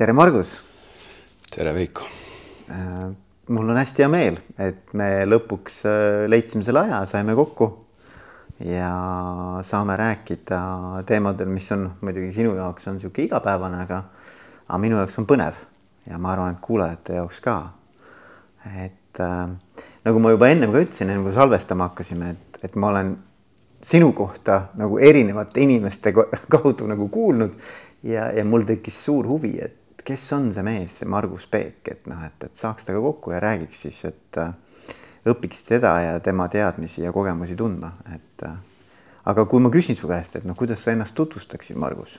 tere, Margus. tere, Veiko. mul on hästi hea meel, et me lõpuks leidsime selle aja, saime kokku ja saame rääkida teemadel, mis on muidugi sinu jaoks on niisugune igapäevane, aga, aga minu jaoks on põnev ja ma arvan, et kuulajate jaoks ka. et äh, nagu ma juba ennem ka ütlesin, enne kui salvestama hakkasime, et, et ma olen sinu kohta nagu erinevate inimeste kaudu nagu kuulnud ja, ja mul tekkis suur huvi, et kes on see mees, see Margus Peek, et noh, et, et saaks temaga kokku ja räägiks siis, et äh, õpiks teda ja tema teadmisi ja kogemusi tundma, et äh, aga kui ma küsin su käest, et noh, kuidas sa ennast tutvustaksid, Margus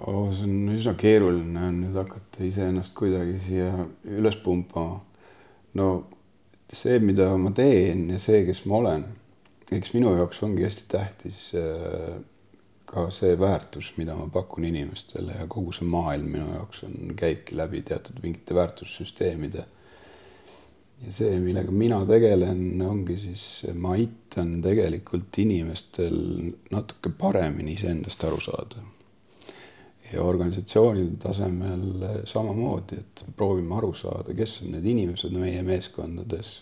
oh,? see on üsna keeruline on nüüd hakata iseennast kuidagi siia üles pumpama. no see, mida ma teen ja see, kes ma olen, eks minu jaoks ongi hästi tähtis äh, ka see väärtus, mida ma pakun inimestele ja kogu see maailm minu jaoks on, käibki läbi teatud mingite väärtussüsteemide. ja see, millega mina tegelen, ongi siis, ma aitan tegelikult inimestel natuke paremini iseendast aru saada. ja organisatsioonide tasemel samamoodi, et proovime aru saada, kes on need inimesed meie meeskondades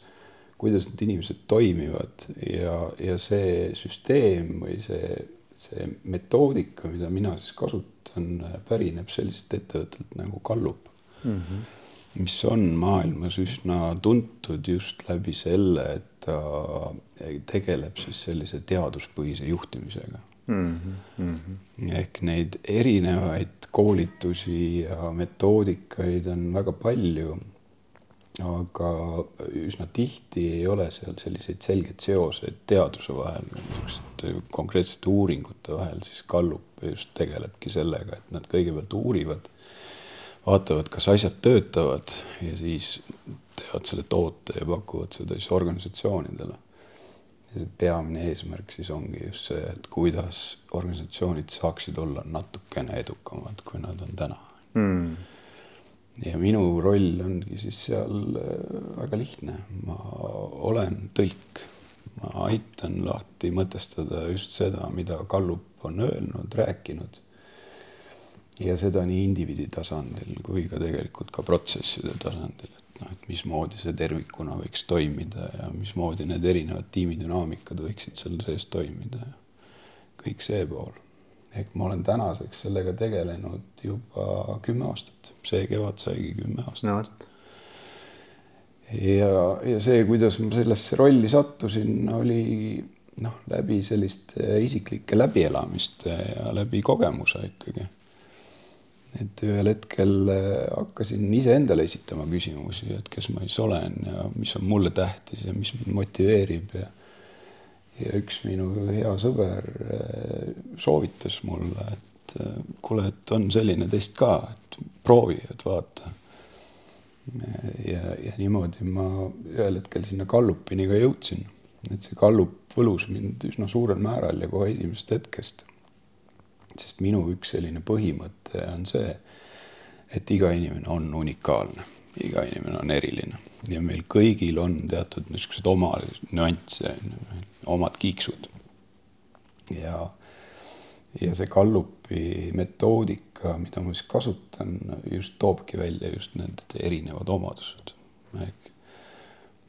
kuidas need inimesed toimivad ja, ja see süsteem või see see metoodika, mida mina siis kasutan, pärineb sellisest ettevõttelt nagu Gallup mm, -hmm. mis on maailmas üsna tuntud just läbi selle, et ta tegeleb siis sellise teaduspõhise juhtimisega mm. -hmm. ehk neid erinevaid koolitusi ja metoodikaid on väga palju aga üsna tihti ei ole seal selliseid selgeid seoseid teaduse vahel, niisuguste konkreetsete uuringute vahel, siis Gallup just tegelebki sellega, et nad kõigepealt uurivad, vaatavad, kas asjad töötavad ja siis teevad selle toote ja pakuvad seda siis organisatsioonidele. ja see peamine eesmärk siis ongi just see, et kuidas organisatsioonid saaksid olla natukene edukamad, kui nad on täna. Mm ja minu roll ongi siis seal äh, väga lihtne, ma olen tõlk, ma aitan lahti mõtestada just seda, mida Gallup on öelnud, rääkinud. ja seda nii indiviidi tasandil kui ka tegelikult ka protsesside tasandil, et noh, et mismoodi see tervikuna võiks toimida ja mismoodi need erinevad tiimidünaamikad võiksid seal sees toimida. kõik see pool ehk ma olen tänaseks sellega tegelenud juba kümme aastat, see kevad saigi kümme aastat no,. ja, ja see, kuidas ma sellesse rolli sattusin, oli noh, läbi selliste isiklike läbielamiste ja läbi kogemuse ikkagi. et ühel hetkel hakkasin iseendale esitama küsimusi, et kes ma siis olen ja mis on mulle tähtis ja mis mind motiveerib ja ja üks minu hea sõber äh, soovitas mulle, et äh, kuule, et on selline test ka, et proovi, et vaata. ja, ja niimoodi ma ühel hetkel sinna Gallupini ka jõudsin, et see Gallup võlus mind üsna suurel määral ja kohe esimesest hetkest. sest minu üks selline põhimõte on see, et iga inimene on unikaalne, iga inimene on eriline ja meil kõigil on teatud niisugused oma nüansse omad kiiksud. ja, ja see Gallupi metoodika, mida ma siis kasutan, just toobki välja just need erinevad omadused. ehk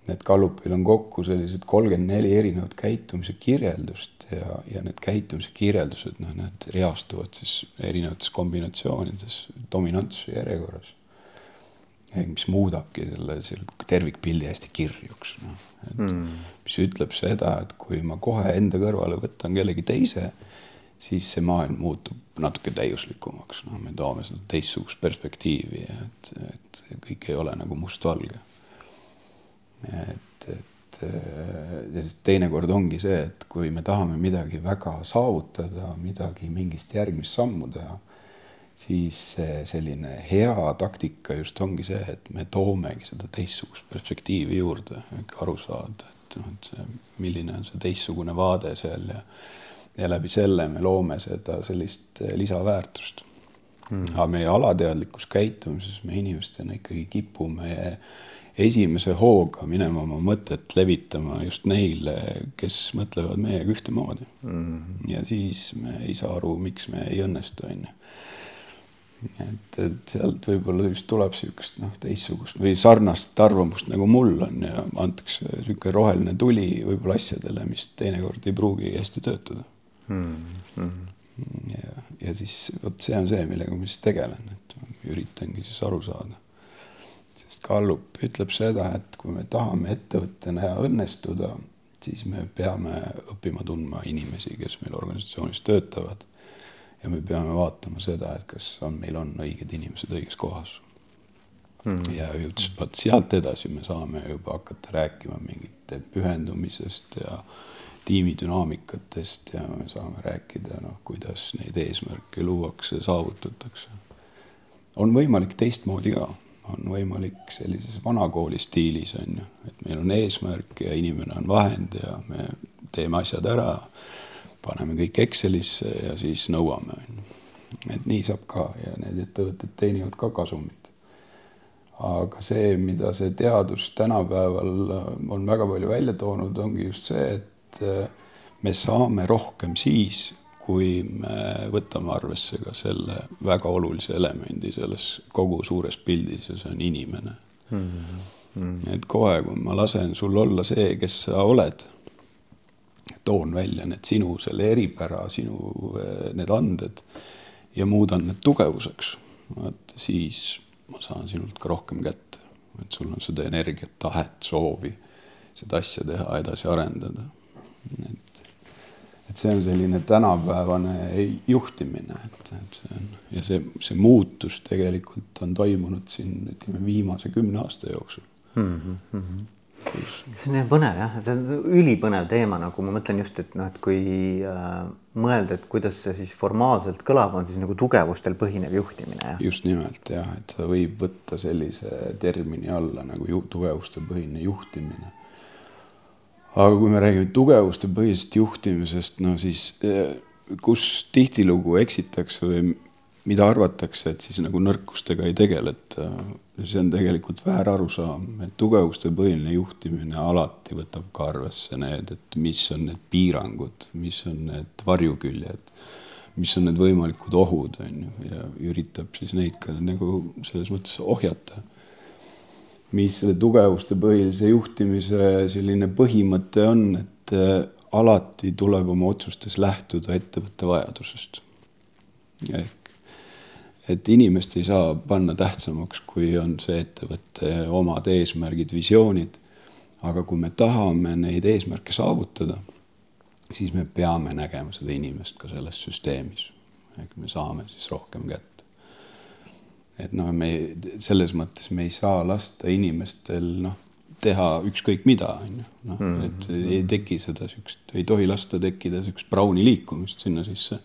need Gallupil on kokku sellised kolmkümmend neli erinevat käitumise kirjeldust ja, ja need käitumise kirjeldused, noh, need reastuvad siis erinevates kombinatsioonides dominantsuse järjekorras mis muudabki selle, selle tervikpildi hästi kirjuks, noh. et mm. mis ütleb seda, et kui ma kohe enda kõrvale võtan kellegi teise, siis see maailm muutub natuke täiuslikumaks, noh, me toome seda teistsugust perspektiivi, et, et kõik ei ole nagu mustvalge. et, et ja siis teinekord ongi see, et kui me tahame midagi väga saavutada, midagi, mingist järgmist sammu teha siis selline hea taktika just ongi see, et me toomegi seda teistsugust perspektiivi juurde, aru saada, et noh, et see, milline on see teistsugune vaade seal ja ja läbi selle me loome seda sellist lisaväärtust. Mm.. aga meie alateadlikus käitumises me inimestena ikkagi kipume esimese hooga minema oma mõtet levitama just neile, kes mõtlevad meiega ühtemoodi. Mm.. ja siis me ei saa aru, miks me ei õnnestu, on ju et, et sealt võib-olla just tuleb niisugust noh, teistsugust või sarnast arvamust nagu mul on ja antakse niisugune roheline tuli võib-olla asjadele, mis teinekord ei pruugi hästi töötada mm. -hmm. ja, ja siis vot see on see, millega ma siis tegelen, et üritangi siis aru saada. sest Gallup ütleb seda, et kui me tahame ettevõttena õnnestuda, siis me peame õppima tundma inimesi, kes meil organisatsioonis töötavad ja me peame vaatama seda, et kas on, meil on õiged inimesed õiges kohas mm. -hmm. ja just vot sealt edasi me saame juba hakata rääkima mingite pühendumisest ja tiimidünaamikatest ja me saame rääkida, noh, kuidas neid eesmärke luuakse, saavutatakse. on võimalik teistmoodi ka, on võimalik sellises vanakooli stiilis on ju, et meil on eesmärk ja inimene on vahend ja me teeme asjad ära paneme kõik Excelisse ja siis nõuame, et nii saab ka ja need ettevõtted teenivad ka kasumit. aga see, mida see teadus tänapäeval on väga palju välja toonud, ongi just see, et äh, me saame rohkem siis, kui me võtame arvesse ka selle väga olulise elemendi selles kogu suures pildis ja see on inimene mm. -hmm. et kohe, kui ma lasen sul olla see, kes sa oled toon välja need sinu, selle eripära, sinu eh, need anded ja muudan need tugevuseks, vot siis ma saan sinult ka rohkem kätte. et sul on seda energiat, tahet, soovi seda asja teha, edasi arendada. et, et see on selline tänapäevane juhtimine, et, et see on ja see, see muutus tegelikult on toimunud siin ütleme viimase kümne aasta jooksul mm. -hmm jah põnev jah, see on ülipõnev teema, nagu ma mõtlen just, et noh, et kui äh, mõelda, et kuidas see siis formaalselt kõlab, on siis nagu tugevustel põhinev juhtimine. just nimelt jah, et ta võib võtta sellise termini alla nagu ju, tugevustepõhine juhtimine. aga kui me räägime tugevustepõhisest juhtimisest, no siis äh, kus tihtilugu eksitakse või mida arvatakse, et siis nagu nõrkustega ei tegeleta. see on tegelikult väär arusaam, et tugevuste põhiline juhtimine alati võtab ka arvesse need, et mis on need piirangud, mis on need varjuküljed, mis on need võimalikud ohud, on ju, ja üritab siis neid ka nagu selles mõttes ohjata. mis selle tugevuste põhilise juhtimise selline põhimõte on, et äh, alati tuleb oma otsustes lähtuda ettevõtte vajadusest. ehk et inimest ei saa panna tähtsamaks, kui on see ettevõtte omad eesmärgid, visioonid. aga kui me tahame neid eesmärke saavutada, siis me peame nägema seda inimest ka selles süsteemis. ehk me saame siis rohkem kätte. et noh, me selles mõttes me ei saa lasta inimestel noh, teha ükskõik mida, on ju, noh, et ei teki seda siukest, ei tohi lasta tekkida siukest Browni liikumist sinna sisse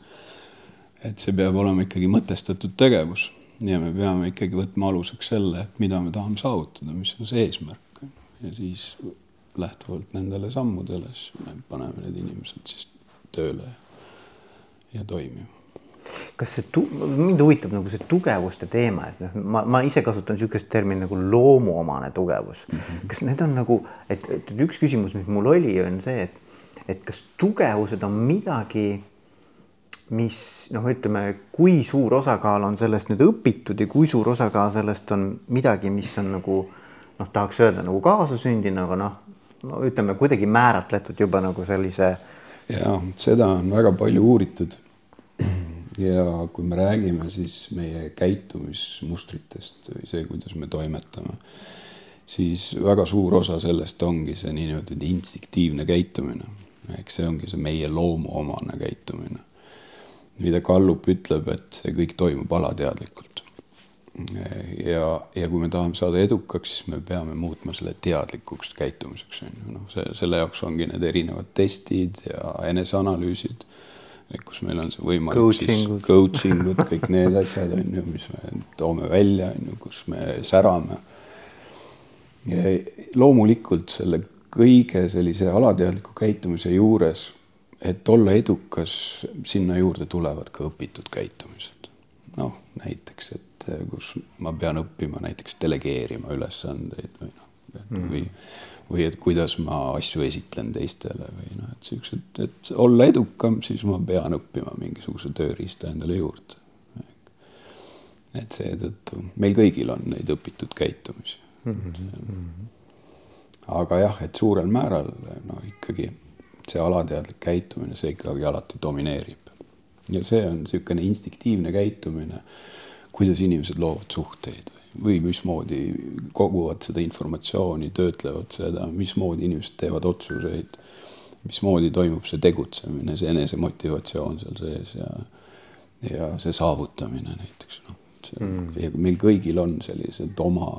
et see peab olema ikkagi mõtestatud tegevus ja me peame ikkagi võtma aluseks selle, et mida me tahame saavutada, mis on see eesmärk. ja siis lähtuvalt nendele sammudele, siis me paneme need inimesed siis tööle ja, toimima kas see, mind huvitab nagu see tugevuste teema, et noh, ma, ma ise kasutan niisugust terminit nagu loomuomane tugevus mm. -hmm. kas need on nagu, et, et üks küsimus, mis mul oli, on see, et, et kas tugevused on midagi mis noh, ütleme, kui suur osakaal on sellest nüüd õpitud ja kui suur osakaal sellest on midagi, mis on nagu noh, tahaks öelda nagu kaasasündinu, aga noh, no ütleme kuidagi määratletud juba nagu sellise. ja seda on väga palju uuritud. ja kui me räägime siis meie käitumismustritest või see, kuidas me toimetame, siis väga suur osa sellest ongi see niinimetatud instinktiivne käitumine. eks see ongi see meie loomuomane käitumine mida Gallup ütleb, et see kõik toimub alateadlikult. ja, ja kui me tahame saada edukaks, siis me peame muutma selle teadlikuks käitumiseks, on ju, noh, see, selle jaoks ongi need erinevad testid ja eneseanalüüsid, kus meil on see võimalik siis coaching ud, kõik need asjad on ju, mis me toome välja, on ju, kus me särame. loomulikult selle kõige sellise alateadliku käitumise juures et olla edukas, sinna juurde tulevad ka õpitud käitumised. noh, näiteks, et eh, kus ma pean õppima näiteks delegeerima ülesandeid või noh, mm. või või et kuidas ma asju esitlen teistele või noh, et siuksed, et olla edukam, siis ma pean õppima mingisuguse tööriista endale juurde. et seetõttu meil kõigil on neid õpitud käitumisi mm. -hmm. aga jah, et suurel määral no ikkagi see alateadlik käitumine, see ikkagi alati domineerib. ja see on niisugune instinktiivne käitumine, kuidas inimesed loovad suhteid või mismoodi koguvad seda informatsiooni, töötlevad seda, mismoodi inimesed teevad otsuseid, mismoodi toimub see tegutsemine, see enesemotivatsioon seal sees ja ja see saavutamine näiteks noh, see mm. ja meil kõigil on sellised oma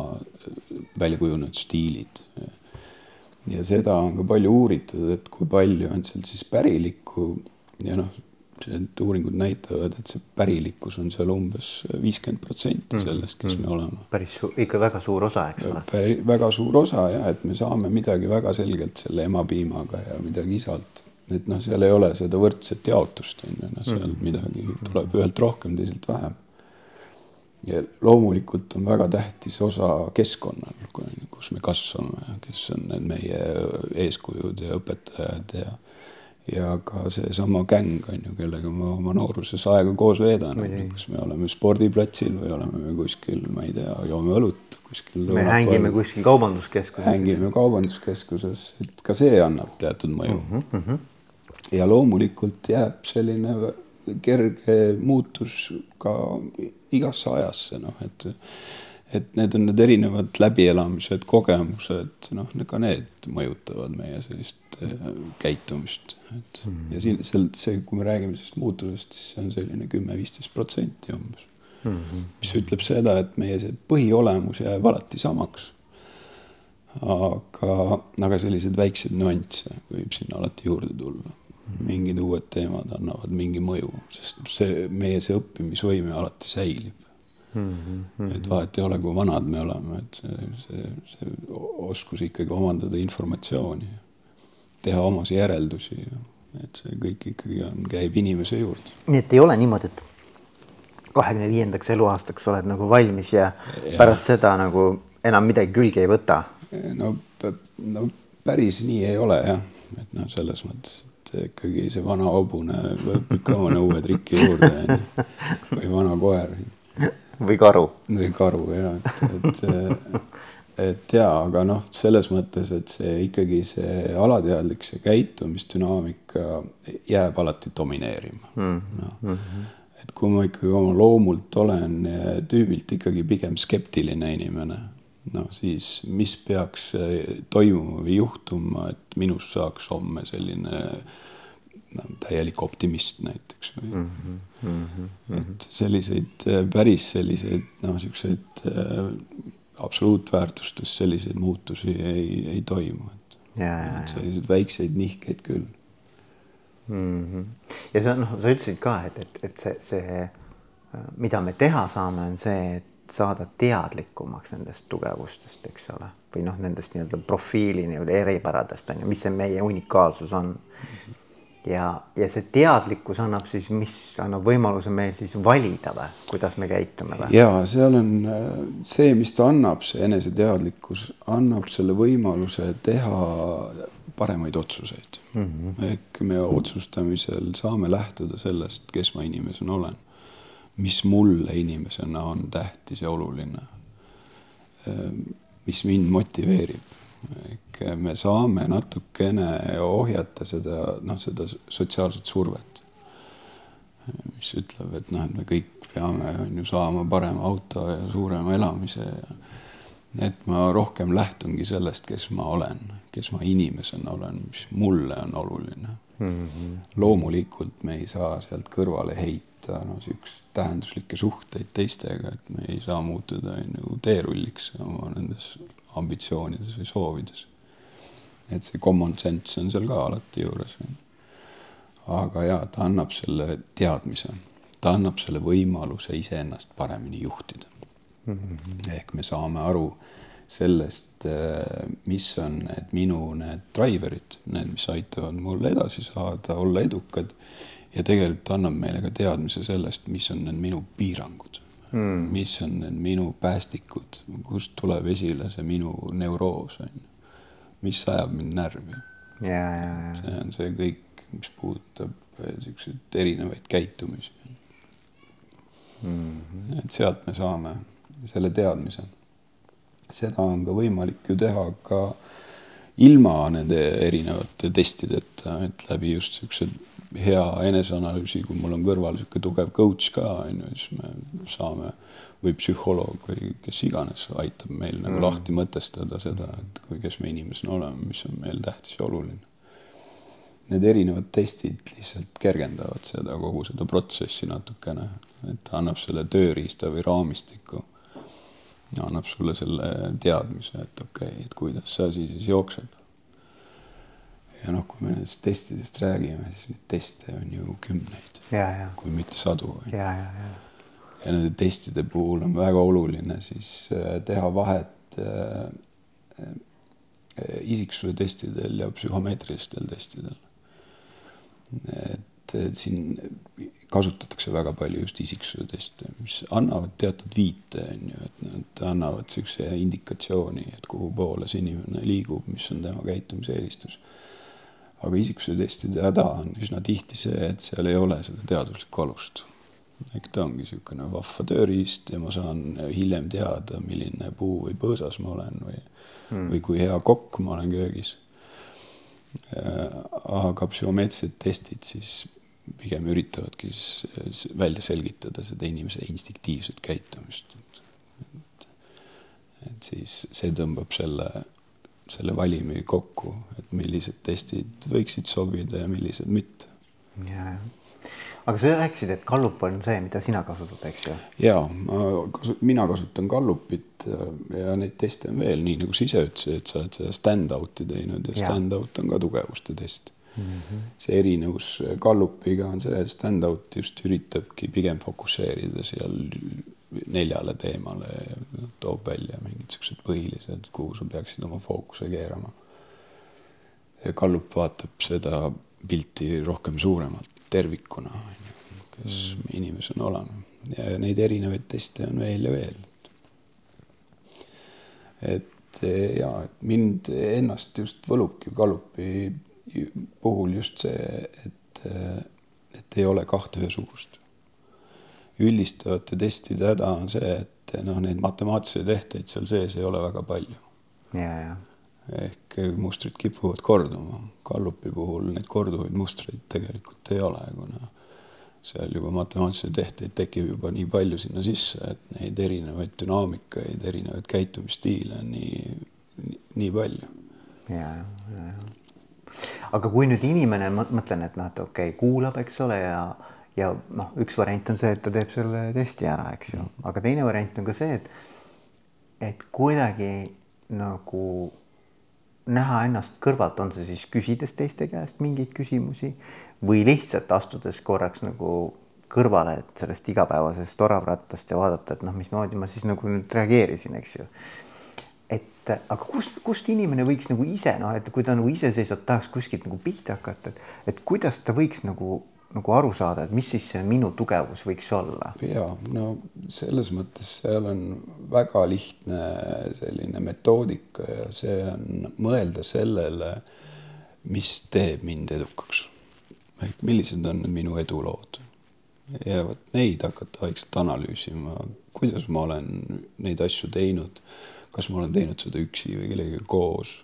välja kujunenud stiilid. Ja seda on ka palju uuritud, et kui palju on seal siis pärilikku ja noh, need uuringud näitavad, et see pärilikkus on seal umbes viiskümmend protsenti mm. sellest, kes mm. me oleme. päris ikka väga suur osa, eks ole. väga suur osa ja et me saame midagi väga selgelt selle emapiimaga ja midagi isalt et noh, seal ei ole seda võrdset jaotust on ju, noh, seal mm. midagi tuleb ühelt rohkem, teiselt vähem. Ja loomulikult on väga tähtis osa keskkonnal, kus me kasvame, kes on need meie eeskujud ja õpetajad ja ja ka seesama gäng on ju, kellega ma oma nooruses aega koos veedan, kas me oleme spordiplatsil või oleme me kuskil, ma ei tea, joome õlut kuskil. me hängime kuskil kaubanduskeskuses. hängime kaubanduskeskuses, et ka see annab teatud mõju mm. -hmm ja loomulikult jääb selline kerge muutus ka igasse ajasse, noh, et et need on need erinevad läbielamised, kogemused, noh, ka need mõjutavad meie sellist äh, käitumist, et mm ja siin seal see, kui me räägime sellest muutusest, siis see on selline kümme-viisteist protsenti umbes mm. -hmm. mis ütleb seda, et meie see põhiolemus jääb alati samaks. aga, aga selliseid väikseid nüansse võib sinna alati juurde tulla mingid uued teemad annavad mingi mõju, sest see, meie see õppimisvõime alati säilib mm. -hmm. et vahet ei ole, kui vanad me oleme, et see, see, see oskus ikkagi omandada informatsiooni, teha omasi järeldusi, et see kõik ikkagi on, käib inimese juurde. nii et ei ole niimoodi, et kahekümne viiendaks eluaastaks oled nagu valmis ja, ja pärast seda nagu enam midagi külge ei võta? no, no päris nii ei ole jah, et noh, selles mõttes et ikkagi see vana hobune võtab ikka oma nõue triki juurde onju. või vana koer. või karu. või karu ja, et, et, et ja, aga noh, selles mõttes, et see ikkagi see alateadlik, see käitumisdünaamika jääb alati domineerima mm. -hmm. No. et kui ma ikkagi oma loomult olen tüübilt ikkagi pigem skeptiline inimene noh, siis mis peaks äh, toimuma või juhtuma, et minust saaks homme selline no, täielik optimist näiteks või mm. -hmm, mm -hmm. et selliseid äh, päris selliseid noh, siukseid äh, absoluutväärtustes selliseid muutusi ei, ei toimu, et, et selliseid väikseid nihkeid küll mm. -hmm. ja sa noh, sa ütlesid ka, et, et, et see, see, mida me teha saame, on see, et saada teadlikumaks nendest tugevustest, eks ole, või noh, nendest nii-öelda profiili nii-öelda eripäradest on ju, mis see meie unikaalsus on. ja, ja see teadlikkus annab siis, mis annab võimaluse meil siis valida või, kuidas me käitume või? ja seal on äh, see, mis ta annab, see eneseteadlikkus annab selle võimaluse teha paremaid otsuseid mm. -hmm. ehk me otsustamisel saame lähtuda sellest, kes ma inimesena olen mis mulle inimesena on tähtis ja oluline. Ehm, mis mind motiveerib. ehk me saame natukene ohjata seda, noh, seda sotsiaalset survet. mis ütleb, et noh, et me kõik peame, on ju, saama parema auto ja suurema elamise ja et ma rohkem lähtungi sellest, kes ma olen, kes ma inimesena olen, mis mulle on oluline mm. -hmm. loomulikult me ei saa sealt kõrvale heita võtta no siukseid tähenduslikke suhteid teistega, et me ei saa muutuda on ju teerulliks oma nendes ambitsioonides või soovides. et see common sense on seal ka alati juures. aga ja ta annab selle teadmise, ta annab selle võimaluse iseennast paremini juhtida mm. -hmm. ehk me saame aru sellest, mis on need minu need driver'id, need, mis aitavad mul edasi saada, olla edukad ja tegelikult annab meile ka teadmise sellest, mis on need minu piirangud hmm., mis on need minu päästikud, kust tuleb esile see minu neuroos on ju, mis ajab mind närvi. see on see kõik, mis puudutab eh, siukseid erinevaid käitumisi mm. -hmm. et sealt me saame selle teadmise. seda on ka võimalik ju teha ka ilma nende erinevate testideta, et läbi just siukse hea eneseanalüüsi, kui mul on kõrval sihuke tugev coach ka on ju, siis me saame või psühholoog või kes iganes aitab meil nagu mm. lahti mõtestada seda, et kui, kes me inimesena oleme, mis on meil tähtis ja oluline. Need erinevad testid lihtsalt kergendavad seda kogu seda protsessi natukene, et ta annab selle tööriista või raamistiku. annab sulle selle teadmise, et okei okay,, et kuidas see asi siis jookseb. Ja noh, kui me nendest testidest räägime, siis neid teste on ju kümneid, kui mitte sadu. ja, ja, ja ja nende testide puhul on väga oluline siis äh, teha vahet äh, äh, isiksuse testidel ja psühhomeetrilistel testidel. et siin kasutatakse väga palju just isiksuse teste, mis annavad teatud viite, on ju, et nad annavad niisuguse indikatsiooni, et kuhu poole see inimene liigub, mis on tema käitumiseelistus. Aga isiksuse testide häda on üsna tihti see, et seal ei ole seda teaduslikku alust ehk ta ongi niisugune vahva tööriist ja ma saan hiljem teada, milline puu või põõsas ma olen või mm., või kui hea kokk ma olen köögis. Äh, aga psühhomeetrilised testid siis pigem üritavadki siis välja selgitada seda inimese instinktiivset käitumist. et siis see tõmbab selle, selle valimi kokku, et millised testid võiksid sobida ja millised mitte. ja, aga sa rääkisid, et Gallup on see, mida sina kasutad, eks ju? ja ma kasu-, mina kasutan Gallupit äh, ja neid teste on veel, nii nagu sa ise ütlesid, et sa oled seda stand-out'i teinud ja, ja. stand-out on ka tugevuste test mm. -hmm. see erinevus Gallupiga on see, et stand-out just üritabki pigem fokusseerida seal neljale teemale toob välja mingid siuksed põhilised, kuhu sa peaksid oma fookuse keerama. Gallup vaatab seda pilti rohkem suuremalt tervikuna, kes me inimesena oleme ja neid erinevaid teste on veel ja veel. et ja, et mind ennast just võlubki Gallupi puhul just see, et, et ei ole kahte ühesugust. Üldistavate testide häda on see, et noh, neid matemaatilisi tehteid seal sees ei ole väga palju. ehk mustrid kipuvad korduma. Gallupi puhul neid korduvaid mustreid tegelikult ei ole, kuna seal juba matemaatilisi tehteid tekib juba nii palju sinna sisse, et neid erinevaid dünaamikaid, erinevaid käitumisstiile on nii, nii, nii palju. ja, ja, ja. aga kui nüüd inimene, ma mõtlen, et noh, et okei okay,, kuulab, eks ole, ja ja noh, üks variant on see, et ta teeb selle testi ära, eks ju, aga teine variant on ka see, et et kuidagi nagu näha ennast kõrvalt, on see siis küsides teiste käest mingeid küsimusi või lihtsalt astudes korraks nagu kõrvale sellest igapäevasest oravrattast ja vaadata, et noh, mismoodi ma siis nagu nüüd reageerisin, eks ju. et aga kust, kust inimene võiks nagu ise noh, et kui ta nagu iseseisvalt tahaks kuskilt nagu pihta hakata, et, et kuidas ta võiks nagu nagu aru saada, et mis siis see minu tugevus võiks olla? ja no selles mõttes seal on väga lihtne selline metoodika ja see on mõelda sellele, mis teeb mind edukaks. ehk millised on minu edulood ja vot neid hakata vaikselt analüüsima, kuidas ma olen neid asju teinud, kas ma olen teinud seda üksi või kellegagi koos.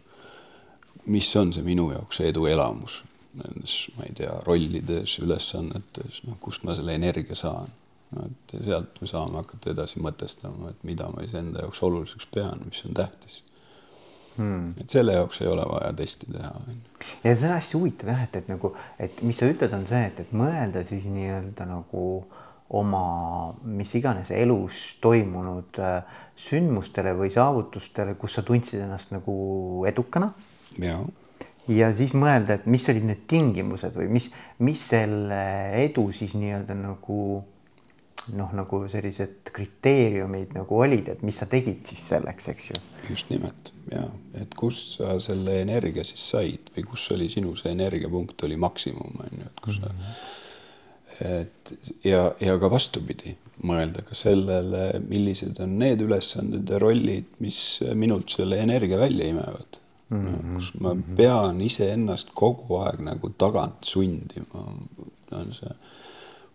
mis on see minu jaoks edu elamus nendes, ma ei tea, rollides, ülesannetes, noh, kust ma selle energia saan. et sealt me saame hakata edasi mõtestama, et mida ma siis enda jaoks oluliseks pean, mis on tähtis hmm.. et selle jaoks ei ole vaja testi teha. ja see on hästi huvitav jah, et, et nagu, et mis sa ütled, on see, et, et mõelda siis nii-öelda nagu oma mis iganes elus toimunud äh, sündmustele või saavutustele, kus sa tundsid ennast nagu edukana. jaa ja siis mõelda, et mis olid need tingimused või mis, mis selle edu siis nii-öelda nagu noh, nagu sellised kriteeriumid nagu olid, et mis sa tegid siis selleks, eks ju. just nimelt ja, et kust sa selle energia siis said või kus oli sinu see energiapunkt oli maksimum on ju, et kus sa mm. -hmm. et ja, ja ka vastupidi, mõelda ka sellele, millised on need ülesanded ja rollid, mis minult selle energia välja imevad mm, -hmm. kus ma pean iseennast kogu aeg nagu tagant sundima. on see,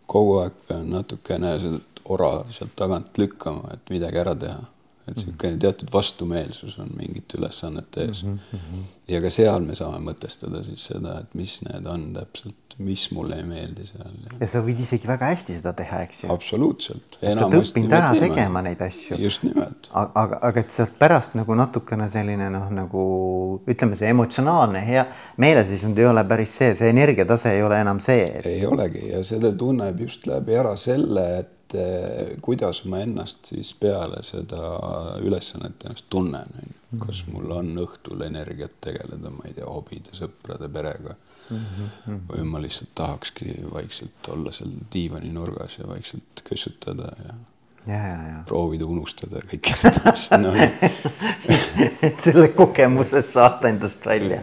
kogu aeg pean natukene seda ora sealt tagant lükkama, et midagi ära teha. Et niisugune teatud vastumeelsus on mingite ülesannete ees mm. -hmm. ja ka seal me saame mõtestada siis seda, et mis need on täpselt, mis mulle ei meeldi seal. ja sa võid isegi väga hästi seda teha, eks ju. absoluutselt. sa oled õppinud ära teeme. tegema neid asju. just nimelt. aga, aga, et sealt pärast nagu natukene selline noh, nagu ütleme, see emotsionaalne hea meeleseisund ei ole päris see, see energiatase ei ole enam see et.... ei olegi ja seda tunneb just läbi ära selle, et et kuidas ma ennast siis peale seda ülesannet ennast tunnen, kas mul on õhtul energiat tegeleda, ma ei tea, hobide, sõprade, perega mm. -hmm. või ma lihtsalt tahakski vaikselt olla seal diivaninurgas ja vaikselt kössutada ja. Proovida unustada kõike seda, mis on et selle kogemused saada endast välja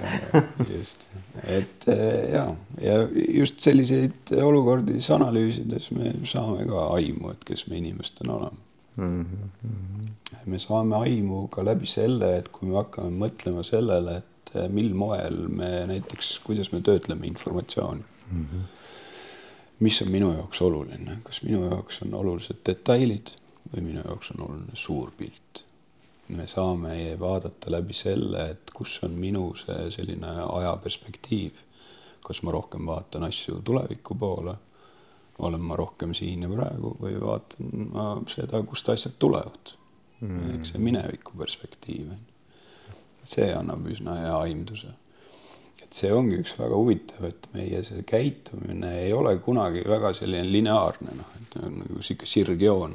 just, et eh, ja, ja just selliseid olukordi siis analüüsides me saame ka aimu, et kes me inimestena oleme mm. -hmm. me saame aimu ka läbi selle, et kui me hakkame mõtlema sellele, et eh, mil moel me näiteks, kuidas me töötleme informatsiooni mm. -hmm mis on minu jaoks oluline, kas minu jaoks on olulised detailid või minu jaoks on oluline suur pilt. me saame vaadata läbi selle, et kus on minu see selline ajaperspektiiv. kas ma rohkem vaatan asju tuleviku poole, olen ma rohkem siin ja praegu või vaatan ma seda, kust asjad tulevad? Mm.. eks see mineviku perspektiiv on. See annab üsna hea aimduse et see ongi üks väga huvitav, et meie see käitumine ei ole kunagi väga selline lineaarne, noh, et nagu sihuke sirgjoon,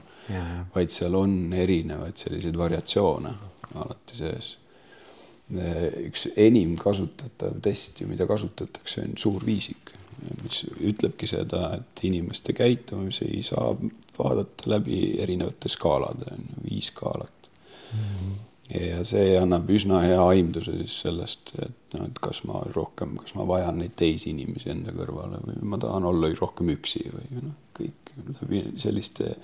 vaid seal on erinevaid selliseid variatsioone alati sees. üks enim kasutatav test ju, mida kasutatakse, on suurviisik, mis ütlebki seda, et inimeste käitumisi saab vaadata läbi erinevate skaalade, on ju, viis skaalat mm. -hmm ja see annab üsna hea aimduse siis sellest, et noh, et kas ma rohkem, kas ma vajan neid teisi inimesi enda kõrvale või ma tahan olla rohkem üksi või noh, kõik läbi selliste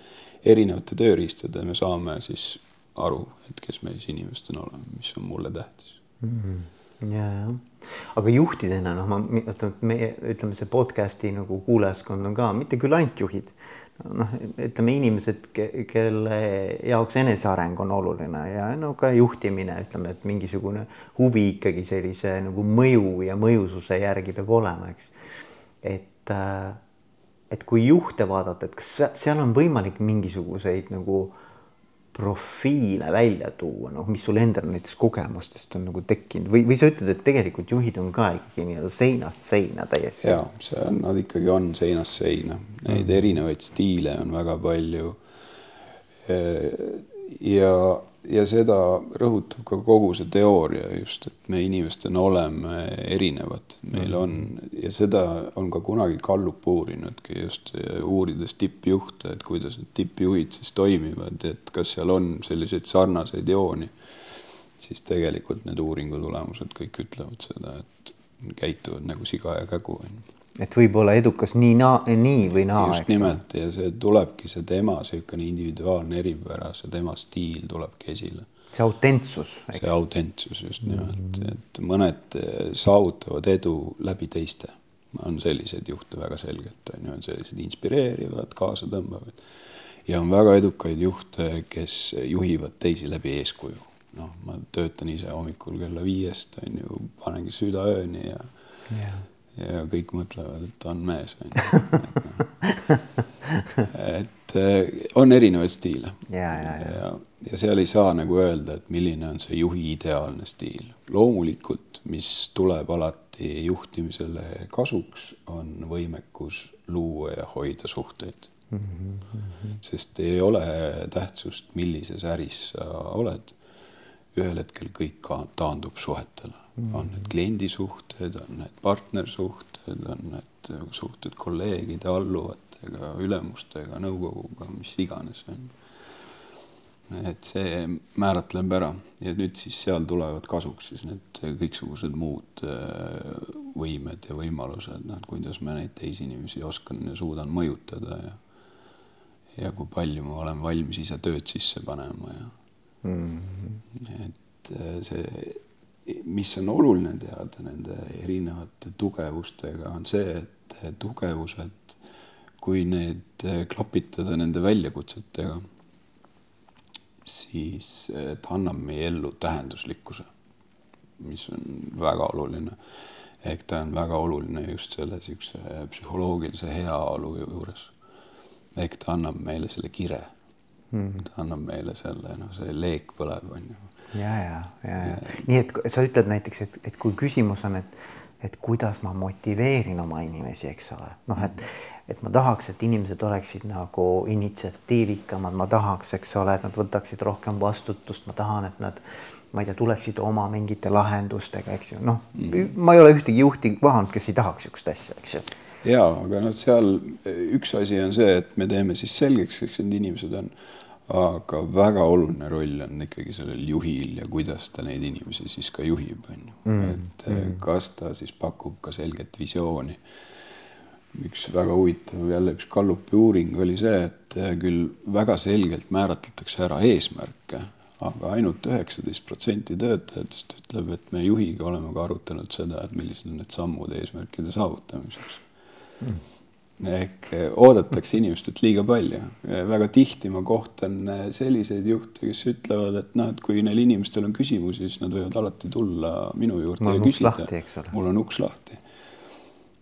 erinevate tööriistade me saame siis aru, et kes me siis inimestena oleme, mis on mulle tähtis mm. -hmm. ja, jah, aga juhtidena noh, ma ütleme, meie ütleme, see podcast'i nagu kuulajaskond on ka mitte küll ainult juhid noh, ütleme inimesed, kelle jaoks eneseareng on oluline ja no ka juhtimine, ütleme, et mingisugune huvi ikkagi sellise nagu mõju ja mõjususe järgi peab olema, eks. et, äh, et kui juhte vaadata, et kas seal on võimalik mingisuguseid nagu äh, profiile välja tuua, noh, mis sul endal näiteks kogemustest on nagu tekkinud või, või sa ütled, et tegelikult juhid on ka ikkagi nii-öelda seinast seina täiesti? ja see on, nad ikkagi on seinast seina, neid mm. erinevaid stiile on väga palju. ja ja seda rõhutab ka kogu see teooria just, et me inimestena oleme erinevad, meil on ja seda on ka kunagi Gallup uurinudki just uurides tippjuhte, et kuidas need tippjuhid siis toimivad, et kas seal on selliseid sarnaseid jooni. siis tegelikult need uuringu tulemused kõik ütlevad seda, et käituvad nagu siga ja kägu on ju et võib olla edukas nii naa-, nii või naa. just nimelt ja see tulebki see tema niisugune individuaalne eripära, see tema stiil tulebki esile. see autentsus. see autentsus just nimelt mm, -hmm. et mõned eh, saavutavad edu läbi teiste. on selliseid juhte väga selgelt, on ju, on sellised inspireerivad, kaasatõmbavad. ja on väga edukaid juhte, kes juhivad teisi läbi eeskuju. noh, ma töötan ise hommikul kella viiest, on ju, panengi südaööni ja yeah ja kõik mõtlevad, et on mees on ju. et eh, on erinevaid stiile. ja, ja, ja, ja, ja seal ei saa nagu öelda, et milline on see juhi ideaalne stiil. loomulikult, mis tuleb alati juhtimisele kasuks, on võimekus luua ja hoida suhteid mm. -hmm. sest ei ole tähtsust, millises äris sa oled. Ühel hetkel kõik taandub suhetele mm. on need kliendisuhted, on need partnersuhted, on need suhted kolleegide, alluvatega, ülemustega, nõukoguga, mis iganes on. et see määratleb ära ja nüüd siis seal tulevad kasuks siis need kõiksugused muud äh, võimed ja võimalused, noh, kuidas ma neid teisi inimesi oskan ja suudan mõjutada ja ja kui palju ma olen valmis ise tööd sisse panema ja mm et äh, see mis on oluline teada nende erinevate tugevustega, on see, et tugevused kui need äh, klapitada nende väljakutsetega, siis äh, ta annab meie ellu tähenduslikkuse, mis on väga oluline. ehk ta on väga oluline just selle niisuguse psühholoogilise heaolu juures. ehk ta annab meile selle kire. -hmm. ta annab meile selle, noh, see leek põleb, on ju. ja, ja, ja, ja nii et sa ütled näiteks, et, et kui küsimus on, et, et kuidas ma motiveerin oma inimesi, eks ole, noh, et et ma tahaks, et inimesed oleksid nagu initsiatiivikamad, ma tahaks, eks ole, et nad võtaksid rohkem vastutust, ma tahan, et nad, ma ei tea, tuleksid oma mingite lahendustega, eks ju, noh mm., ma ei ole ühtegi juhti vahanud, kes ei tahaks niisugust asja, eks ju. ja, aga noh, seal üks asi on see, et me teeme siis selgeks, kes need inimesed on, aga väga oluline roll on ikkagi sellel juhil ja kuidas ta neid inimesi siis ka juhib, on ju, mm, et mm. kas ta siis pakub ka selget visiooni. Üks väga huvitav jälle üks Gallupi uuring oli see, et eh, küll väga selgelt määratletakse ära eesmärke, aga ainult üheksateist protsenti töötajatest ütleb, et me juhiga oleme ka arutanud seda, et millised on need sammud eesmärkide saavutamiseks. Mm.. Ehk eh, oodatakse inimestelt liiga palju. väga tihti ma kohtan eh, selliseid juhte, kes ütlevad, et noh, et kui neil inimestel on küsimusi, siis nad võivad alati tulla minu juurde ja küsida. mul on uks lahti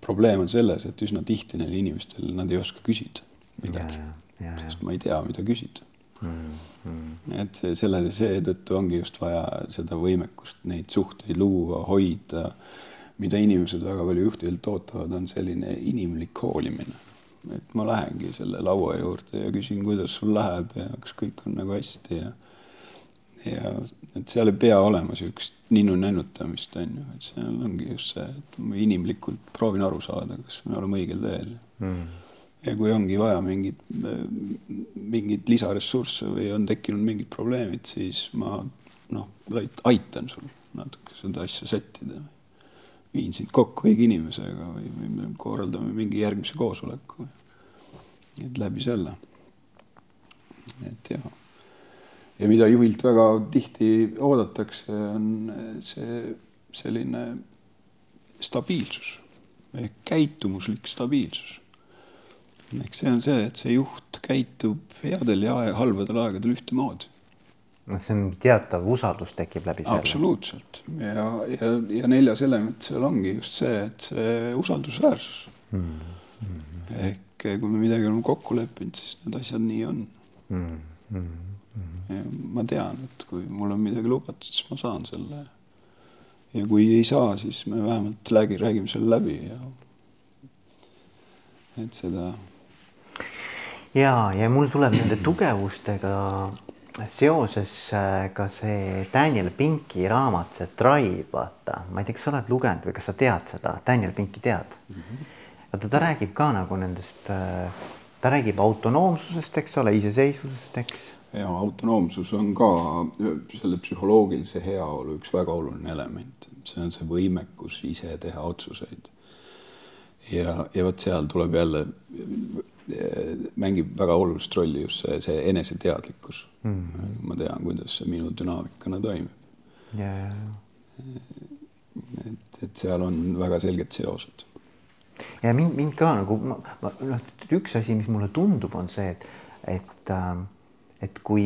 probleem on selles, et üsna tihti neil inimestel, nad ei oska küsida midagi, sest ma ei tea, mida küsida mm. -hmm. et selle, seetõttu ongi just vaja seda võimekust, neid suhteid luua, hoida. Mida inimesed väga palju juhtidelt ootavad, on selline inimlik hoolimine. et ma lähengi selle laua juurde ja küsin, kuidas sul läheb ja kas kõik on nagu hästi ja ja et seal ei pea olema niisugust ninnu-nännutamist, on ju, et seal ongi just see, et ma inimlikult proovin aru saada, kas me oleme õigel teel mm. ja kui ongi vaja mingit, mingit lisaressursse või on tekkinud mingid probleemid, siis ma noh, aitan sul natuke seda asja sättida. Viin sind kokku õige inimesega või, või me korraldame mingi järgmise koosoleku. et läbi selle. et jah ja mida juhilt väga tihti oodatakse, on see selline stabiilsus ehk käitumuslik stabiilsus. ehk see on see, et see juht käitub headel ja halbadel aegadel ühtemoodi. Noh, see on teatav usaldus tekib läbi selle. absoluutselt ja, ja, ja neljas element seal ongi just see, et see usaldusväärsus mm. -hmm. ehk kui me midagi oleme kokku leppinud, siis need asjad nii on mm. -hmm ma tean, et kui mul on midagi lubatud, siis ma saan selle. ja kui ei saa, siis me vähemalt räägi, räägime selle läbi ja et seda. ja, ja mul tuleb nende tugevustega seoses äh, ka see Daniel Pinki raamat, see Drive, vaata, ma ei tea, kas sa oled lugenud või kas sa tead seda, Daniel Pinki tead mm? -hmm. vaata, ta räägib ka nagu nendest, äh, ta räägib autonoomsusest, eks ole, iseseisvusest, eks ja autonoomsus on ka selle psühholoogilise heaolu üks väga oluline element, see on see võimekus ise teha otsuseid. ja, ja vot seal tuleb jälle, mängib väga olulist rolli just see, see eneseteadlikkus mm. -hmm. ma tean, kuidas see minu dünaamikana toimib. et, et seal on väga selged seosed. ja mind, mind ka nagu ma, ma noh, üks asi, mis mulle tundub, on see, et, et äh, et kui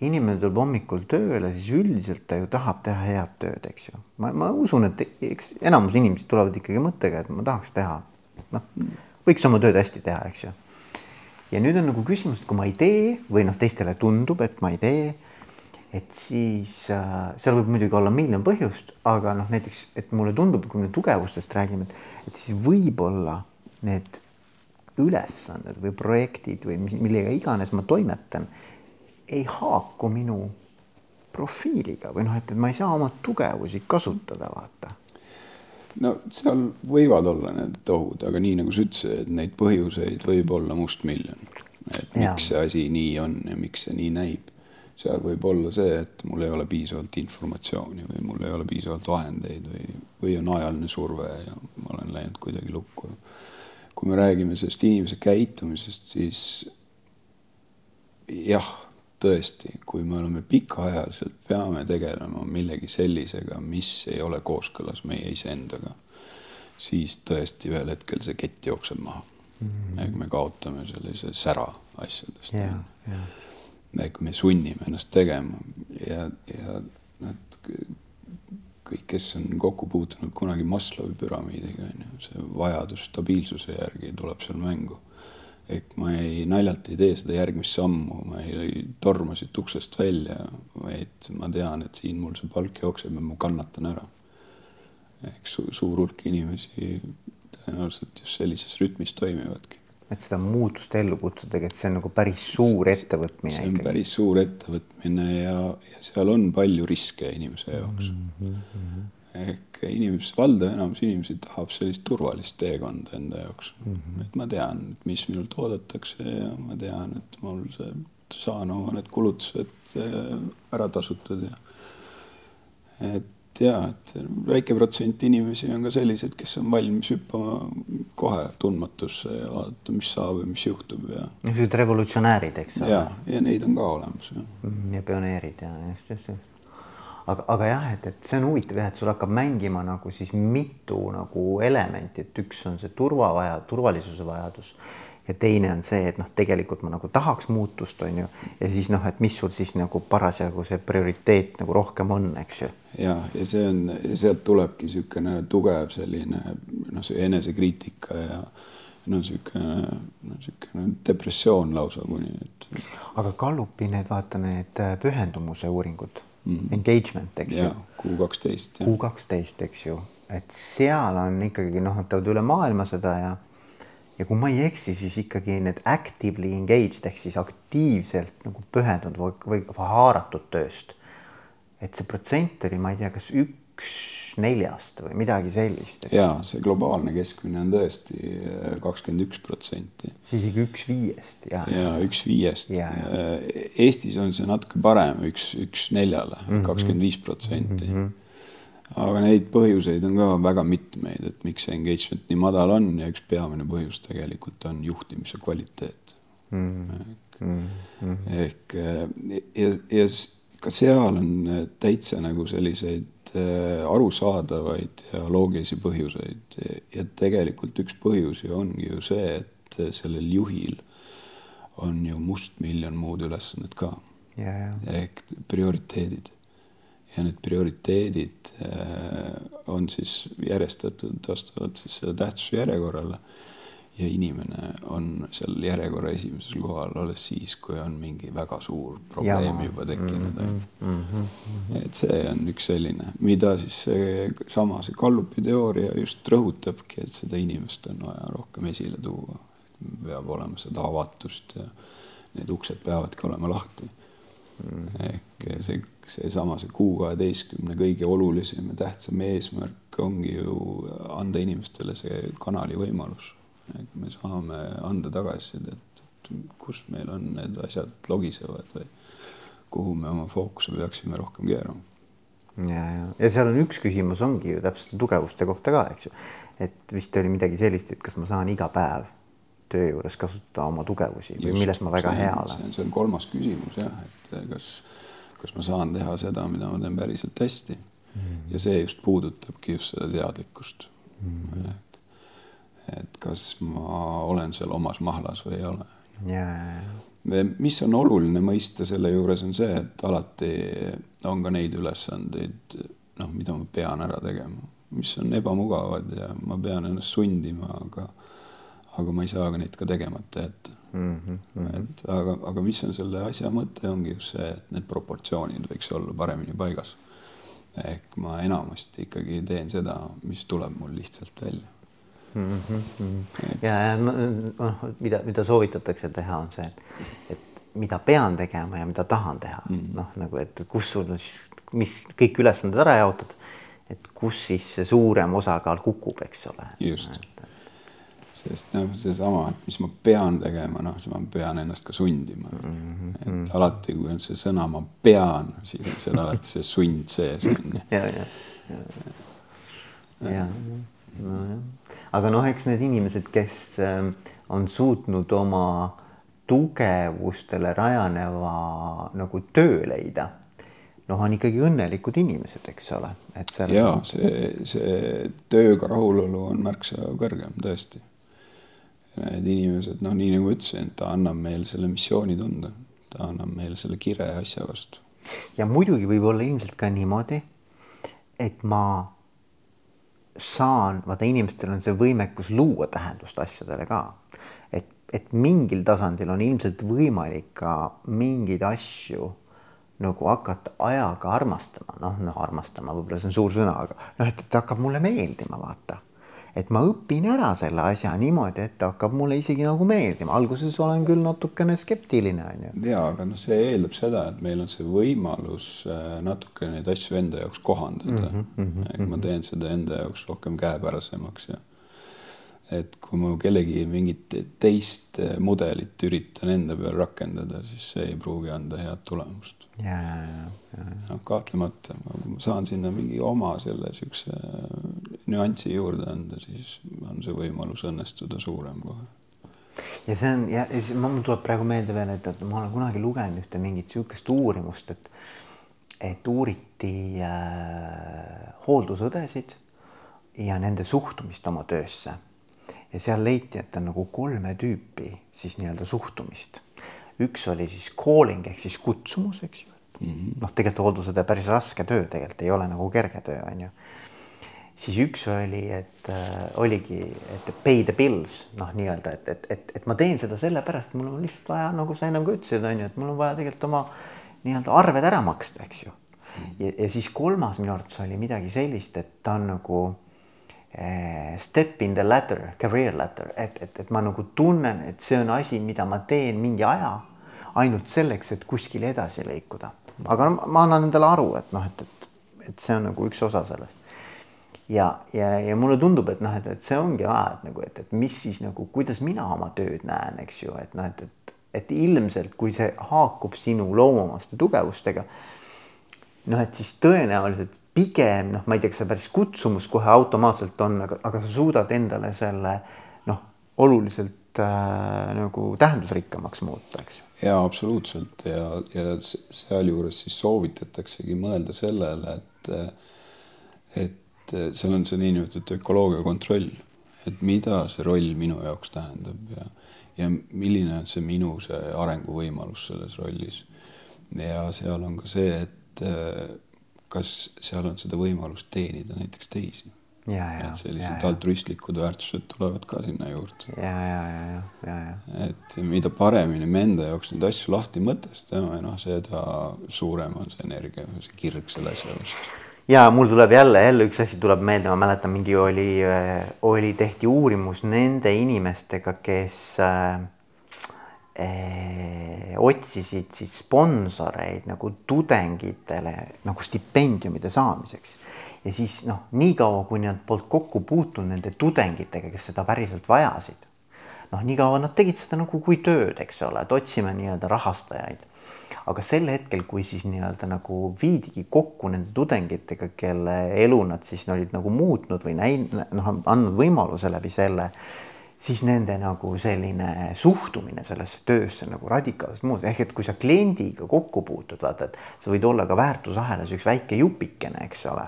inimene tuleb hommikul tööle, siis üldiselt ta ju tahab teha head tööd, eks ju. ma, ma usun, et eks enamus inimesed tulevad ikkagi mõttega, et ma tahaks teha, noh, võiks oma tööd hästi teha, eks ju. Ja nüüd on nagu küsimus, et kui ma ei tee või noh, teistele tundub, et ma ei tee, et siis äh, seal võib muidugi olla miljon põhjust, aga noh, näiteks, et mulle tundub, kui me tugevustest räägime, et, et siis võib-olla need ülesanded või projektid või mis, millega iganes ma toimetan ei haaku minu profiiliga või noh, et, ma ei saa oma tugevusi kasutada, vaata. No seal võivad olla need ohud, aga nii nagu sa ütlesid, et neid põhjuseid võib olla mustmiljon. et miks ja. see asi nii on ja miks see nii näib. seal võib olla see, et mul ei ole piisavalt informatsiooni või mul ei ole piisavalt vahendeid või, või on ajaline surve ja ma olen läinud kuidagi lukku. kui me räägime sellest inimese käitumisest, siis jah tõesti, kui me oleme pikaajaliselt, peame tegelema millegi sellisega, mis ei ole kooskõlas meie iseendaga, siis tõesti ühel hetkel see kett jookseb maha mm. -hmm. me kaotame sellise sära asjadest ja, ja. ehk me sunnime ennast tegema ja, ja et kõik, kes on kokku puutunud kunagi Maslowi püramiidiga, on ju, see vajadus stabiilsuse järgi tuleb seal mängu. Ehk ma ei, naljalt ei tee seda järgmist sammu, ma ei torma siit uksest välja, vaid ma tean, et siin mul see palk jookseb ja ma kannatan ära. ehk su suur hulk inimesi tõenäoliselt just sellises rütmis toimivadki et seda muutust ellu kutsuda, et see on nagu päris suur ettevõtmine. see on ikkagi. päris suur ettevõtmine ja, ja seal on palju riske inimese jaoks mm. -hmm. Ehk inimesed, valdav enamus inimesi tahab sellist turvalist teekonda enda jaoks mm. -hmm. et ma tean, mis minult oodatakse ja ma tean, et mul see, saan oma need kulutused äh, ära tasutud ja et ja, et väike protsent inimesi on ka sellised, kes on valmis hüppama kohe tundmatusse ja vaadata, mis saab ja mis juhtub ja. niisugused revolutsionäärid, eks ole. ja, ja neid on ka olemas. Mhm, ja pioneerid ja just, just, just. Aga, aga jah, et, et see on huvitav jah, et sul hakkab mängima nagu siis mitu nagu elementi, et üks on see turvavaja, turvalisuse vajadus ja teine on see, et noh, tegelikult ma nagu tahaks muutust, on ju, ja siis noh, et mis sul siis nagu parasjagu see prioriteet nagu rohkem on, eks ju. ja, ja see on, sealt tulebki niisugune tugev selline noh, see enesekriitika ja no niisugune, no niisugune depressioon lausa kuni, et. aga Gallupi need, vaata need äh, pühendumuse uuringud. Engagement, eks ju. kuu kaksteist. kuu kaksteist, eks ju, et seal on ikkagi noh, nad teevad üle maailma seda ja ja kui ma ei eksi, siis ikkagi need actively engaged ehk siis aktiivselt nagu pühendunud või, või, või haaratud tööst. et see protsent oli, ma ei tea, kas üks neljast või midagi sellist. ja see globaalne keskmine on tõesti äh, kakskümmend üks protsenti. siis ikka üks viiest ja. ja üks viiest. Äh, Eestis on see natuke parem, üks, üks neljale, mhm. kakskümmend viis protsenti mhm aga neid põhjuseid on ka väga mitmeid, et miks see engagement nii madal on ja üks peamine põhjus tegelikult on juhtimise kvaliteet mm.. ehk, mm. ehk ja, ja ka seal on täitsa nagu selliseid äh, arusaadavaid ja loogilisi põhjuseid ja tegelikult üks põhjusi ongi ju see, et sellel juhil on ju mustmiljon muud ülesannet ka. ehk prioriteedid ja need prioriteedid äh, on siis järjestatud vastavalt siis selle tähtsuse järjekorrale. Ja inimene on seal järjekorra esimesel kohal alles siis, kui on mingi väga suur probleem ja. juba tekkinud mm. -hmm, mm -hmm. et see on üks selline, mida siis seesama, see Gallupi teooria just rõhutabki, et seda inimest on vaja rohkem esile tuua. peab olema seda avatust ja need uksed peavadki olema lahti mm. -hmm. ehk see seesama, see kuu kaheteistkümne kõige olulisem ja tähtsam eesmärk ongi ju anda inimestele see kanali võimalus. Et me saame anda tagasisidet, et kus meil on need asjad logisevad või kuhu me oma fookuse peaksime rohkem keerama. ja, ja, ja seal on üks küsimus ongi ju täpselt tugevuste kohta ka, eks ju. et vist oli midagi sellist, et kas ma saan iga päev töö juures kasutada oma tugevusi või milles ma väga hea olen. see on kolmas küsimus jah, et kas kas ma saan teha seda, mida ma teen päriselt hästi mm. -hmm. ja see just puudutabki just seda teadlikkust mm. -hmm. Et kas ma olen seal omas mahlas või ei ole yeah.. mis on oluline mõista selle juures on see, et alati on ka neid ülesandeid, noh, mida ma pean ära tegema, mis on ebamugavad ja ma pean ennast sundima, aga aga ma ei saa ka neid ka tegemata jätta mm. -hmm. et aga, aga mis on selle asja mõte, ongi just see, et need proportsioonid võiks olla paremini paigas. ehk ma enamasti ikkagi teen seda, mis tuleb mul lihtsalt välja mm. -hmm. Et... ja, ja noh, mida, mida soovitatakse teha, on see, et, et mida pean tegema ja mida tahan teha mm -hmm., noh nagu, et kus sul siis, mis kõik ülesanded ära jaotad, et kus siis see suurem osakaal kukub, eks ole. just sest noh, seesama, et mis ma pean tegema, noh, siis ma pean ennast ka sundima mm. -hmm. et mhm. alati, kui on see sõna ma pean, siis on seal alati see sund sees on ju. ja, ja, ja, ja, nojah, aga noh, eks need inimesed, kes ähm, on suutnud oma tugevustele rajaneva nagu töö leida noh, on ikkagi õnnelikud inimesed, eks ole, et seal. ja see, see tööga rahulolu on märksa kõrgem tõesti Need inimesed, noh, nii nagu ütlesin, ta annab meile selle missioonitunde, ta annab meile selle kire asja vastu. ja muidugi võib olla ilmselt ka niimoodi, et ma saan, vaata inimestel on see võimekus luua tähendust asjadele ka. et, et mingil tasandil on ilmselt võimalik ka mingeid asju nagu hakata ajaga armastama, noh, noh armastama, võib-olla see on suur sõna, aga noh, et, et hakkab mulle meeldima, vaata et ma õpin ära selle asja niimoodi, et ta hakkab mulle isegi nagu meeldima, alguses olen küll natukene skeptiline onju. ja, aga noh, see eeldab seda, et meil on see võimalus äh, natuke neid asju enda jaoks kohandada mm. -hmm, mm -hmm. ma teen seda enda jaoks rohkem käepärasemaks ja et kui ma kellegi mingit teist äh, mudelit üritan enda peal rakendada, siis see ei pruugi anda head tulemust. Noh, kahtlemata, kui ma saan sinna mingi oma selle siukse nüansi juurde anda, siis on see võimalus õnnestuda suurem kohe. ja see on ja siis mul tuleb praegu meelde veel, et, et ma olen kunagi lugenud ühte mingit niisugust uurimust, et et uuriti äh, hooldusõdesid ja nende suhtumist oma töösse. ja seal leiti, et on nagu kolme tüüpi siis nii-öelda suhtumist. Üks oli siis calling ehk siis kutsumus, eks ju. Mm -hmm.. noh, tegelikult hooldusõde päris raske töö tegelikult ei ole nagu kerge töö, on ju. Siis üks oli, et äh, oligi, et pay the bills, noh, nii-öelda, et, et, et, et ma teen seda sellepärast, et mul on lihtsalt vaja, nagu sa ennem ka ütlesid, on ju, et mul on vaja tegelikult oma nii-öelda arved ära maksta, eks ju. ja, ja siis kolmas minu arvates oli midagi sellist, et ta on nagu step in the ladder, career ladder, et, et, et ma nagu tunnen, et see on asi, mida ma teen mingi aja ainult selleks, et kuskile edasi liikuda. aga no, ma annan endale aru, et noh, et, et, et see on nagu üks osa sellest ja, ja, ja mulle tundub, et noh, et, et see ongi vaja, et nagu, et, et mis siis nagu, kuidas mina oma tööd näen, eks ju, et noh, et, et, et ilmselt kui see haakub sinu loomuomaste tugevustega. noh, et siis tõenäoliselt pigem noh, ma ei tea, kas see päris kutsumus kohe automaatselt on, aga, aga sa suudad endale selle noh, oluliselt äh, nagu tähendusrikkamaks muuta, eks ju. ja absoluutselt ja, ja sealjuures siis soovitataksegi mõelda sellele, et, et seal on see niinimetatud ökoloogia kontroll, et mida see roll minu jaoks tähendab ja, ja milline on see minu see arenguvõimalus selles rollis. ja seal on ka see, et kas seal on seda võimalust teenida näiteks teisi. et sellised altruistlikud väärtused tulevad ka sinna juurde. ja, ja, ja, ja, ja, ja. et mida paremini me enda jaoks neid asju lahti mõtestame, noh, seda suurem on see energia, see kirg selle asja vastu ja mul tuleb jälle, jälle üks asi tuleb meelde, ma mäletan, mingi oli, oli, tehti uurimus nende inimestega, kes äh, otsisid siis sponsoreid nagu tudengitele nagu stipendiumide saamiseks. ja siis noh, niikaua kui nad polnud kokku puutunud nende tudengitega, kes seda päriselt vajasid, noh, niikaua nad tegid seda nagu kui tööd, eks ole, et otsime nii-öelda rahastajaid aga sel hetkel, kui siis nii-öelda nagu viidigi kokku nende tudengitega, kelle elu nad siis olid nagu muutnud või näinud, noh, andnud võimaluse läbi selle, siis nende nagu selline suhtumine sellesse töösse nagu radikaalselt muutus, ehk et kui sa kliendiga kokku puutud, vaata, et sa võid olla ka väärtusahelas üks väike jupikene, eks ole.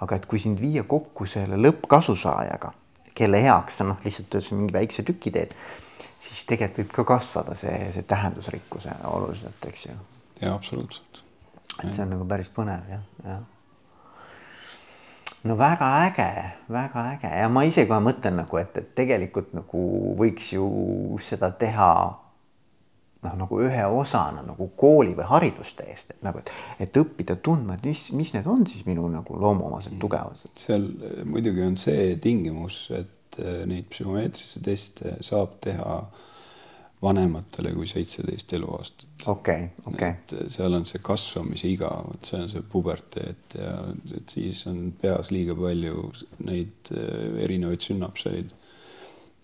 aga et kui sind viia kokku selle lõppkasusaajaga, kelle heaks sa noh, lihtsalt töötasid mingi väikse tüki teed siis tegelikult võib ka kasvada see, see tähendusrikkuse oluliselt, eks ju. ja absoluutselt. et see on nagu päris põnev jah, jah. No väga äge, väga äge ja ma ise kohe mõtlen nagu, et, et tegelikult nagu võiks ju seda teha noh, nagu ühe osana nagu kooli või hariduste eest, et nagu, et, et õppida tundma, et mis, mis need on siis minu nagu loomuomased mm. tugevused. seal muidugi on see tingimus, et äh, neid psühhomeetrilisi teste saab teha vanematele kui seitseteist eluaastat. okei okay,, okei okay.. seal on see kasvamise iga, vot see on see puberteet ja et siis on peas liiga palju neid äh, erinevaid sünapseid.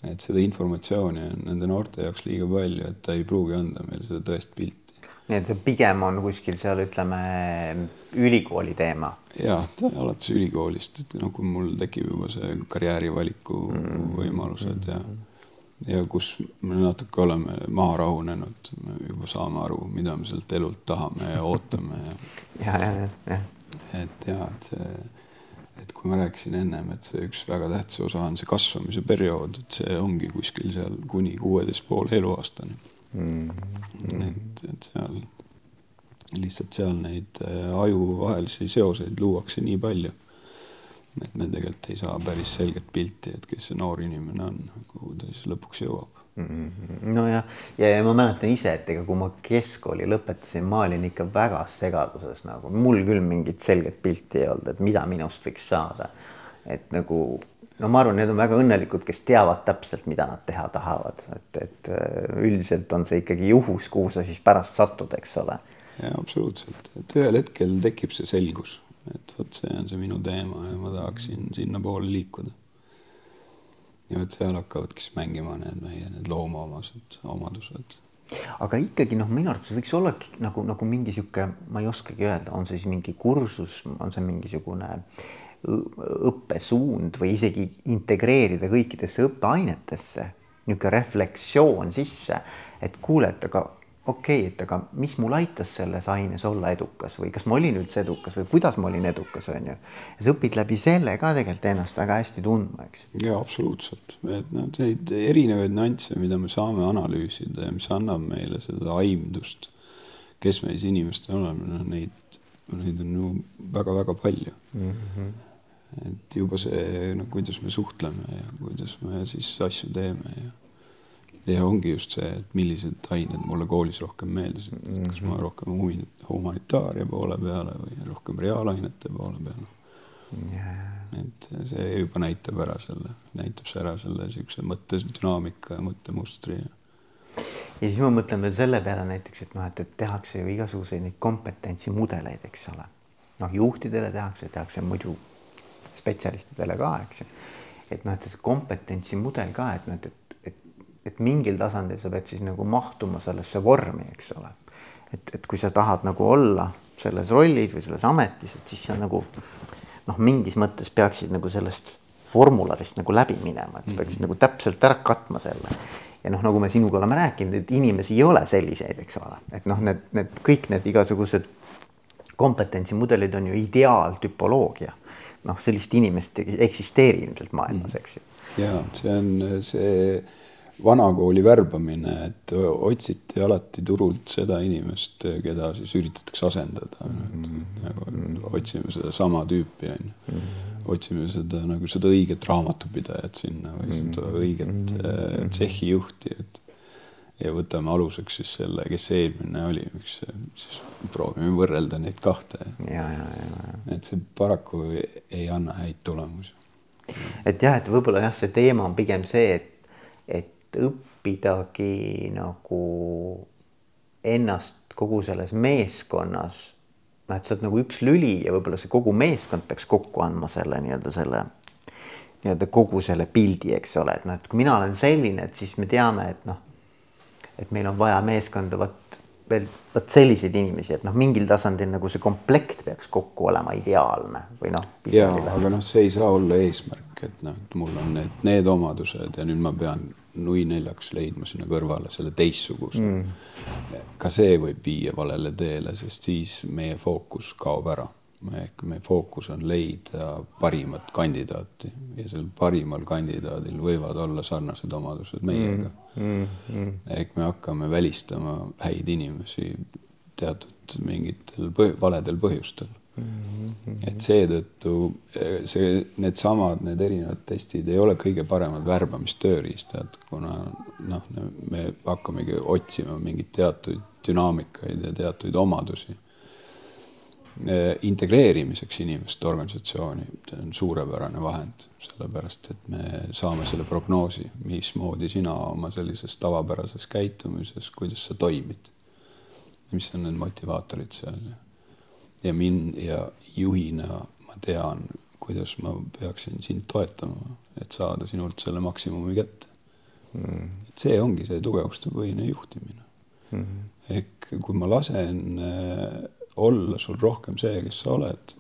et seda informatsiooni on nende noorte jaoks liiga palju, et ta ei pruugi anda meile seda tõest pilti nii et pigem on kuskil seal ütleme ülikooli teema. jah, alates ülikoolist, et noh, kui mul tekib juba see karjäärivaliku mm -hmm. võimalused ja ja kus me natuke oleme maha rahunenud, juba saame aru, mida me sealt elult tahame ja ootame ja. ja, ja, ja. et ja, et see et kui ma rääkisin ennem, et see üks väga tähtis osa on see kasvamise periood, et see ongi kuskil seal kuni kuueteist poole eluaastani mm. -hmm. et, et seal lihtsalt seal neid äh, ajuvahelisi seoseid luuakse nii palju, et me tegelikult ei saa päris selget pilti, et kes see noor inimene on, kuhu ta siis lõpuks jõuab Mm-hmm. nojah, ja, ja ma mäletan ise, et ega kui ma keskkooli lõpetasin, ma olin ikka väga segaduses nagu, mul küll mingit selget pilti ei olnud, et mida minust võiks saada. et nagu no ma arvan, need on väga õnnelikud, kes teavad täpselt, mida nad teha tahavad, et, et äh, üldiselt on see ikkagi juhus, kuhu sa siis pärast satud, eks ole. ja absoluutselt, et ühel hetkel tekib see selgus, et vot see on see minu teema ja ma tahaksin sinnapoole liikuda ja vot seal hakkavadki siis mängima need meie need loomaomased omadused. aga ikkagi noh, minu arvates võiks olla nagu, nagu mingi sihuke, ma ei oskagi öelda, on see siis mingi kursus, on see mingisugune õppesuund või isegi integreerida kõikidesse õppeainetesse niisugune refleksioon sisse, et kuule, et aga okei okay,, et aga mis mul aitas selles aines olla edukas või kas ma olin üldse edukas või kuidas ma olin edukas, on ju. sa õpid läbi selle ka tegelikult ennast väga hästi tundma, eks. ja absoluutselt, et noh, neid erinevaid nüansse, mida me saame analüüsida ja mis annab meile seda aimdust, kes me siis inimesed oleme, noh neid, neid on ju väga-väga palju mm. -hmm et juba see, no kuidas me suhtleme ja kuidas me siis asju teeme ja ja ongi just see, et millised ained mulle koolis rohkem meeldisid mm, -hmm. kas ma mhm. rohkem huvi, humanitaaria poole peale või rohkem reaalainete poole peale yeah.. et see juba näitab ära selle, näitab see ära selle niisuguse mõttedünaamika ja mõttemustri ja ja siis ma mõtlen veel selle peale näiteks, et noh, et, et tehakse ju igasuguseid neid kompetentsimudeleid, eks ole. noh, juhtidele tehakse, tehakse muidu spetsialistidele ka, eks ju. et noh, et see kompetentsimudel ka, et noh, et, et mingil tasandil sa pead siis nagu mahtuma sellesse vormi, eks ole. et, et kui sa tahad nagu olla selles rollis või selles ametis, et siis sa nagu noh, mingis mõttes peaksid nagu sellest formularist nagu läbi minema, et sa peaksid mm -hmm. nagu täpselt ära katma selle. ja noh, nagu me sinuga oleme rääkinud, et inimesi ei ole selliseid, eks ole, et noh, need, need kõik need igasugused kompetentsimudelid on ju ideaaltüpoloogia. noh, sellist inimest ei eksisteeri ilmselt maailmas, eks ju. ja see on see vanakooli värbamine, et otsiti alati turult seda inimest, keda siis üritatakse asendada mm. -hmm. nagu otsime sedasama tüüpi, on ju. Mhm. otsime seda nagu seda õiget raamatupidajat sinna või seda mhm. õiget mm -hmm. tsehhi juhti, et ja võtame aluseks siis selle, kes see eelmine oli, miks siis proovime võrrelda neid kahte. et see paraku ei, ei anna häid tulemusi. et jah, et võib-olla jah, see teema on pigem see, et, et õppidagi nagu ennast kogu selles meeskonnas, noh, et sa oled nagu üks lüli ja võib-olla see kogu meeskond peaks kokku andma selle nii-öelda selle nii-öelda kogu selle pildi, eks ole, et noh, et kui mina olen selline, et siis me teame, et noh, et meil on vaja meeskonda vot veel vot selliseid inimesi, et noh, mingil tasandil nagu see komplekt peaks kokku olema ideaalne või noh. ja, aga noh, see ei saa olla eesmärk, et noh, et mul on need, need omadused ja nüüd ma pean nui neljaks leidma sinna kõrvale selle teistsuguse mm.. ka see võib viia valele teele, sest siis meie fookus kaob ära. Ehk meie fookus on leida parimat kandidaati ja sel parimal kandidaadil võivad olla sarnased omadused meiega mm.. Mm. mm. ehk me hakkame välistama häid inimesi teatud mingitel põh valedel põhjustel Mm-hmm. et seetõttu eh, see, needsamad, need erinevad testid ei ole kõige paremad värbamistööriistad, kuna noh, me hakkamegi otsima mingeid teatuid dünaamikaid ja teatuid omadusi integreerimiseks inimest organisatsiooni, see on suurepärane vahend, sellepärast et me saame selle prognoosi, mismoodi sina oma sellises tavapärases käitumises, kuidas sa toimid. mis on need motivaatorid seal ja min- ja juhina ma tean, kuidas ma peaksin sind toetama, et saada sinult selle maksimumi kätte mm.. et see ongi see tugevustepõhine juhtimine mm. -hmm. ehk kui ma lasen äh, olla sul rohkem see, kes sa oled,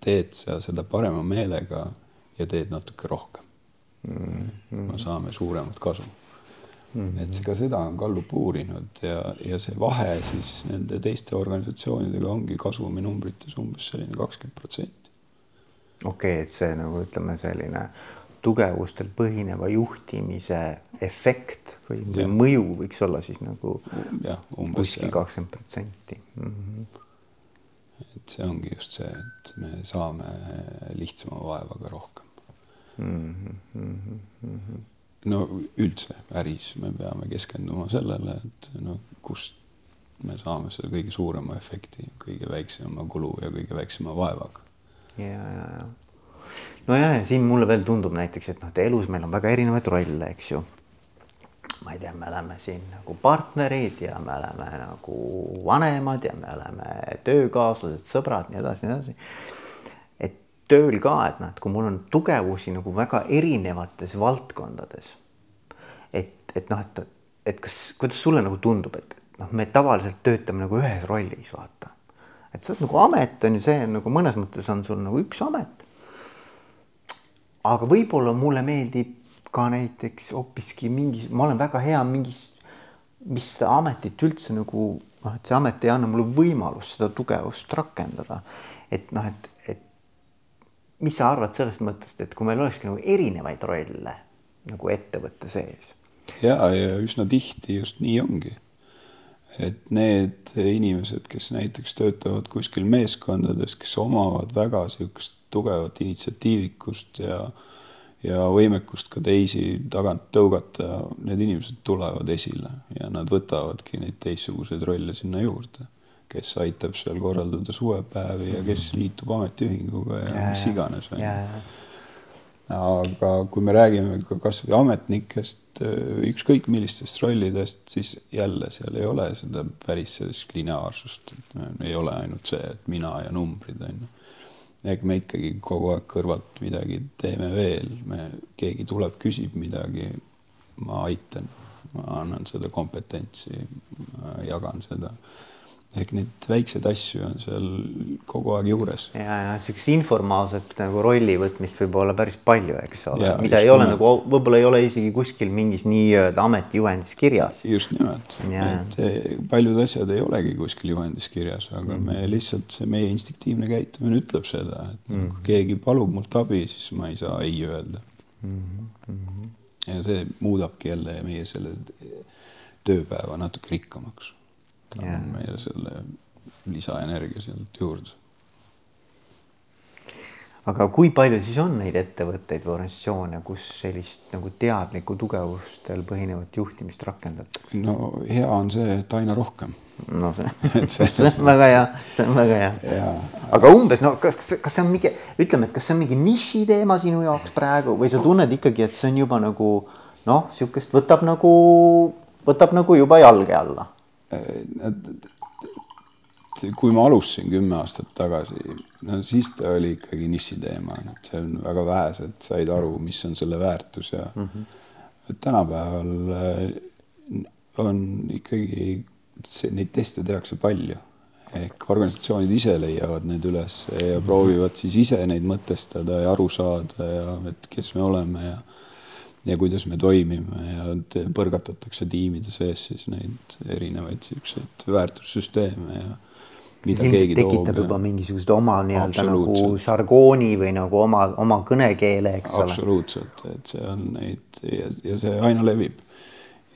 teed sa seda parema meelega ja teed natuke rohkem mm. -hmm. me saame suuremat kasu Mm -hmm. et ka seda on Gallup uurinud ja, ja see vahe siis nende teiste organisatsioonidega ongi kasuminumbrites umbes selline kakskümmend protsenti. okei okay,, et see nagu ütleme, selline tugevustel põhineva juhtimise efekt või, või mõju võiks olla siis nagu jah, umbes kuskil kakskümmend protsenti. Mhm. et see ongi just see, et me saame lihtsama vaevaga rohkem. no üldse äris me peame keskenduma sellele, et no kust me saame selle kõige suurema efekti kõige väiksema kulu ja kõige väiksema vaevaga. ja, ja, ja. nojah, ja siin mulle veel tundub näiteks, et noh, et elus meil on väga erinevaid rolle, eks ju. ma ei tea, me oleme siin nagu partnerid ja me oleme nagu vanemad ja me oleme töökaaslased, sõbrad, nii edasi, nii edasi. et tööl ka, et noh, et kui mul on tugevusi nagu väga erinevates valdkondades, et, et noh, et, et kas, kuidas sulle nagu tundub, et noh, me tavaliselt töötame nagu ühes rollis, vaata. et see on nagu amet on ju see on nagu mõnes mõttes on sul nagu üks amet. Aga võib-olla mulle meeldib ka näiteks hoopiski mingi, ma olen väga hea mingis, mis ametit üldse nagu noh, et see amet ei anna mulle võimalust seda tugevust rakendada. et noh, et, et mis sa arvad sellest mõttest, et kui meil olekski nagu erinevaid rolle nagu ettevõtte sees ja, ja üsna tihti just nii ongi. et need inimesed, kes näiteks töötavad kuskil meeskondades, kes omavad väga niisugust tugevat initsiatiivikust ja ja võimekust ka teisi tagant tõugata, need inimesed tulevad esile ja nad võtavadki neid teistsuguseid rolle sinna juurde, kes aitab seal korraldada suvepäevi ja kes liitub ametiühinguga ja, ja mis iganes. aga kui me räägime ka kasvõi ametnikest, ükskõik millistest rollidest, siis jälle seal ei ole seda päris sellist lineaarsust, ei ole ainult see, et mina ja numbrid on ju. Ega me ikkagi kogu aeg kõrvalt midagi teeme veel, me, keegi tuleb, küsib midagi, ma aitan, ma annan seda kompetentsi, jagan seda. Ehk neid väikseid asju on seal kogu aeg juures ja, ja siukest informaalset nagu rolli võtmist võib olla päris palju, eks ole mida ei ole nimelt. nagu, võib-olla ei ole isegi kuskil mingis nii-öelda ametijuhendis kirjas. just nimelt, et eh, paljud asjad ei olegi kuskil juhendis kirjas, aga mm. me lihtsalt, see meie instinktiivne käitumine ütleb seda, et mm. kui keegi palub mult abi, siis ma ei saa ei öelda mm. ja see muudabki jälle meie selle tööpäeva natuke rikkamaks. On meile selle lisaenergia sealt juurde. aga kui palju siis on neid ettevõtteid või organisatsioone, kus sellist nagu teadlikku tugevustel põhinevat juhtimist rakendatakse? no hea on see, et aina rohkem no see, see- on väga hea, see on väga hea. ja aga umbes no kas, kas see on mingi, ütleme, et kas see on mingi nišiteema sinu jaoks praegu või sa tunned ikkagi, et see on juba nagu noh, sihukest võtab nagu, võtab nagu juba jalge alla. Et kui ma alustasin kümme aastat tagasi, no siis ta oli ikkagi nišiteema, et see on väga vähesed said aru, mis on selle väärtus ja mm -hmm. tänapäeval äh, on ikkagi neid teste tehakse palju ehk organisatsioonid ise leiavad need üles ja proovivad siis ise neid mõtestada ja aru saada ja et kes me oleme ja ja kuidas me toimime ja põrgatatakse tiimide sees siis neid erinevaid siukseid väärtussüsteeme ja mida keegi toob tekitab ja juba mingisugust oma nii-öelda nagu žargooni või nagu oma, oma kõnekeele, eks ole. absoluutselt, et see on neid ja, ja see aina levib.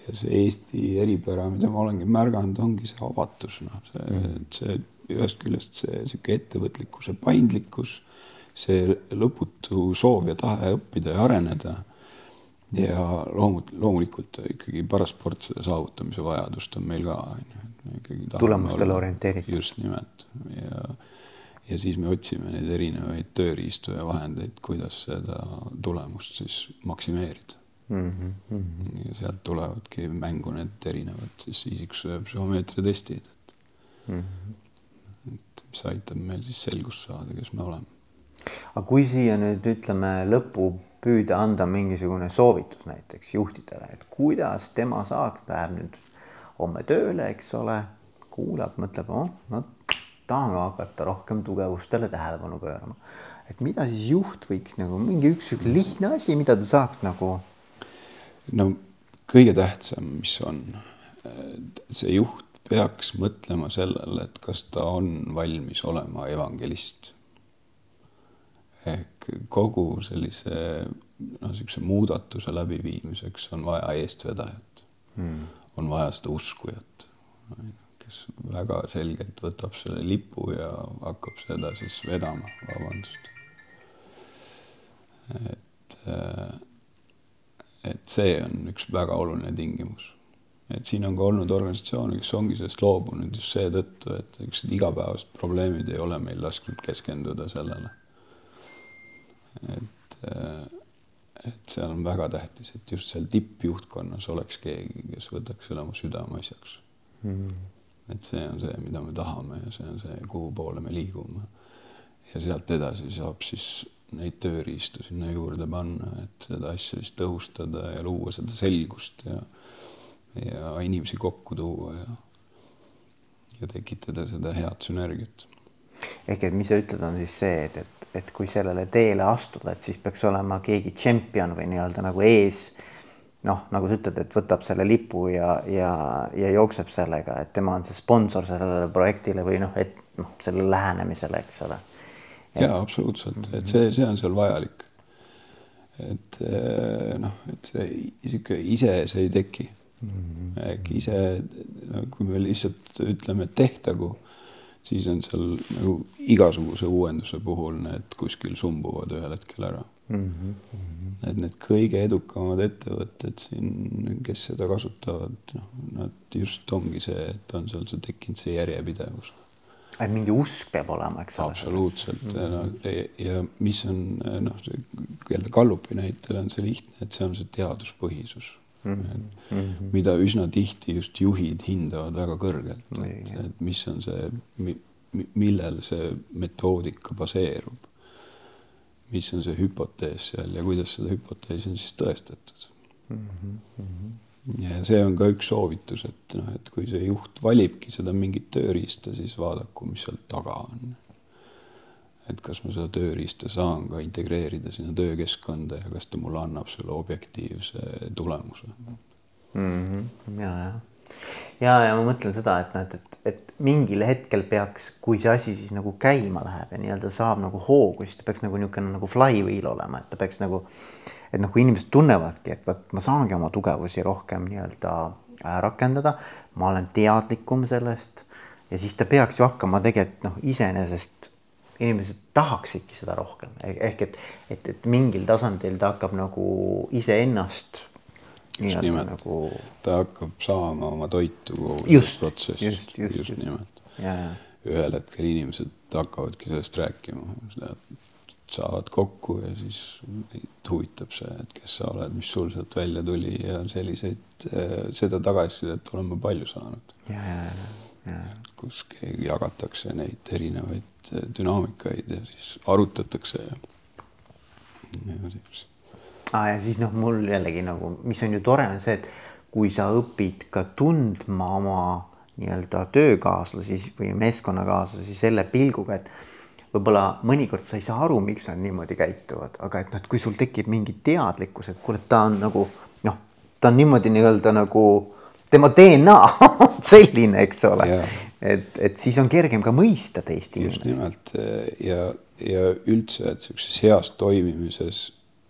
ja see Eesti eripära, mida ma olengi märganud, ongi see avatus, noh, see mm., et see ühest küljest see sihuke ettevõtlikkuse paindlikkus, see lõputu soov ja tahe õppida ja areneda ja loomult-, loomulikult ikkagi parasportside saavutamise vajadust on meil ka, on ju, et me ikkagi Tulemustele orienteeritud. just nimelt ja ja siis me otsime neid erinevaid tööriistu ja vahendeid, kuidas seda tulemust siis maksimeerida Mm -hmm. ja sealt tulevadki mängu need erinevad siis isiksuse psühhomeetria testid, et Mm -hmm. et mis aitab meil siis selgust saada, kes me oleme. aga kui siia nüüd ütleme lõppu püüda anda mingisugune soovitus näiteks juhtidele, et kuidas tema saaks, läheb nüüd homme tööle, eks ole, kuulab, mõtleb, oh, no tahan ka hakata rohkem tugevustele tähelepanu pöörama. et mida siis juht võiks nagu mingi üks lihtne asi, mida ta saaks nagu no kõige tähtsam, mis on, see juht peaks mõtlema sellele, et kas ta on valmis olema evangelist. ehk kogu sellise noh, niisuguse muudatuse läbiviimiseks on vaja eestvedajat. Mm.. on vaja seda uskujat, kes väga selgelt võtab selle lipu ja hakkab seda siis vedama, vabandust. et, et see on üks väga oluline tingimus. Et siin on ka olnud organisatsioone, kes ongi sellest loobunud just seetõttu, et niisugused igapäevased probleemid ei ole meil lasknud keskenduda sellele et, äh, et seal on väga tähtis, et just seal tippjuhtkonnas oleks keegi, kes võtaks selle oma südameasjaks mm. -hmm. et see on see, mida me tahame ja see on see, kuhu poole me liigume. ja sealt edasi saab siis neid tööriistu sinna juurde panna, et seda asja siis tõhustada ja luua seda selgust ja ja inimesi kokku tuua ja ja tekitada seda head sünergiat. ehk et mis sa ütled, on siis see, et, et et kui sellele teele astuda, et siis peaks olema keegi tšempion või nii-öelda nagu ees. noh, nagu sa ütled, et võtab selle lipu ja, ja, ja jookseb sellega, et tema on see sponsor sellele projektile või noh, et noh, sellele lähenemisele, eks ole. ja absoluutselt, et see, see on seal vajalik. et eh, noh, et see isik ise see ei teki mm. -hmm. ehk ise, kui me lihtsalt ütleme, et tehtagu siis on seal nagu igasuguse uuenduse puhul need kuskil sumbuvad ühel hetkel ära mm. -hmm. et need kõige edukamad ettevõtted siin, kes seda kasutavad, noh, nad just ongi see, et on seal see tekkinud see järjepidevus. et mingi usk peab olema, eks ole. absoluutselt mm -hmm. no, ja, ja mis on noh, jälle Gallupi näitel on see lihtne, et see on see teaduspõhisus Mm -hmm. mida üsna tihti just juhid hindavad väga kõrgelt, et, et mis on see, millel see metoodika baseerub. mis on see hüpotees seal ja kuidas seda hüpoteesi on siis tõestatud mm. -hmm. ja see on ka üks soovitus, et noh, et kui see juht valibki seda mingit tööriista, siis vaadaku, mis seal taga on et kas ma seda tööriista saan ka integreerida sinna töökeskkonda ja kas ta mulle annab selle objektiivse tulemuse mm. -hmm. ja, ja, ja, ja ma mõtlen seda, et näed, et, et mingil hetkel peaks, kui see asi siis nagu käima läheb ja nii-öelda saab nagu hoogu, siis ta peaks nagu niisugune nagu flywheel olema, et ta peaks nagu, et noh, kui inimesed tunnevadki, et vot ma saangi oma tugevusi rohkem nii-öelda äh, rakendada, ma olen teadlikum sellest ja siis ta peaks ju hakkama tegelikult noh, iseenesest inimesed tahaksidki seda rohkem ehk et, et, et mingil tasandil ta hakkab nagu iseennast. just nimelt nagu..., ta hakkab saama oma toitu kogu sellest protsessist, just, just, just, just nimelt. ühel hetkel inimesed hakkavadki sellest rääkima, saavad kokku ja siis neid huvitab see, et kes sa oled, mis sul sealt välja tuli ja selliseid, seda tagasisidet olen ma palju saanud. ja, ja, ja kus jagatakse neid erinevaid dünaamikaid ja siis arutatakse ja, ja siis. ah, ja siis noh, mul jällegi nagu, mis on ju tore, on see, et kui sa õpid ka tundma oma nii-öelda töökaaslasi või meeskonnakaaslasi selle pilguga, et võib-olla mõnikord sa ei saa aru, miks nad niimoodi käituvad, aga et noh, et kui sul tekib mingi teadlikkus, et kuule, ta on nagu noh, ta on niimoodi nii-öelda nagu tema DNA selline, eks ole yeah.. Et, et siis on kergem ka mõista teist inimest. just nimelt ja, ja üldse, et sihukeses heas toimimises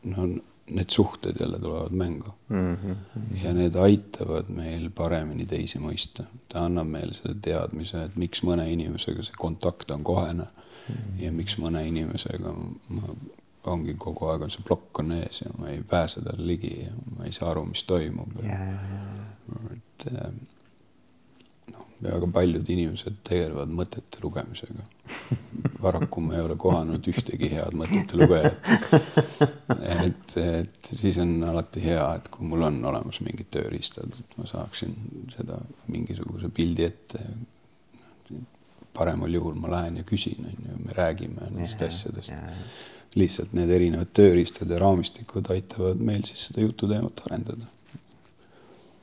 no need suhted jälle tulevad mängu mm. -hmm. ja need aitavad meil paremini teisi mõista. ta annab meile selle teadmise, et miks mõne inimesega see kontakt on kohene mm -hmm. ja miks mõne inimesega ma ongi kogu aeg on see plokk on ees ja ma ei pääse talle ligi ja ma ei saa aru, mis toimub. et ähm, noh, väga paljud inimesed tegelevad mõtete lugemisega. paraku ma ei ole kohanud ühtegi head mõtete lugejat. et, et siis on alati hea, et kui mul on olemas mingid tööriistad, et ma saaksin seda mingisuguse pildi ette paremal juhul ma lähen ja küsin, on ju, me räägime nendest asjadest lihtsalt need erinevad tööriistad ja raamistikud aitavad meil siis seda jututeemat arendada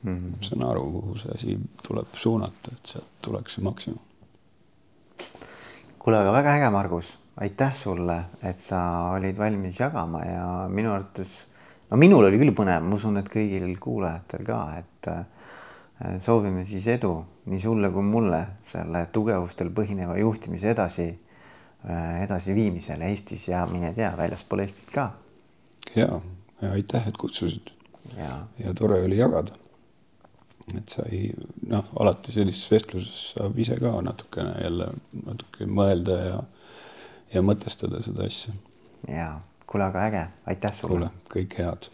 mm. -hmm. saan aru, kuhu see asi tuleb suunata, et sealt tuleks see maksimum. kuule, aga väga äge, Margus, aitäh sulle, et sa olid valmis jagama ja minu arvates, no minul oli küll põnev, ma usun, et kõigil kuulajatel ka, et äh, soovime siis edu nii sulle kui mulle selle tugevustel põhineva juhtimise edasi äh, edasiviimisel Eestis ja mine tea, väljaspool Eestit ka. ja, ja aitäh, et kutsusid ja, ja tore oli jagada. Et sai noh, alati sellises vestluses saab ise ka natukene jälle natuke mõelda ja, ja mõtestada seda asja. ja kuule, aga äge, aitäh sulle. kuule, kõike head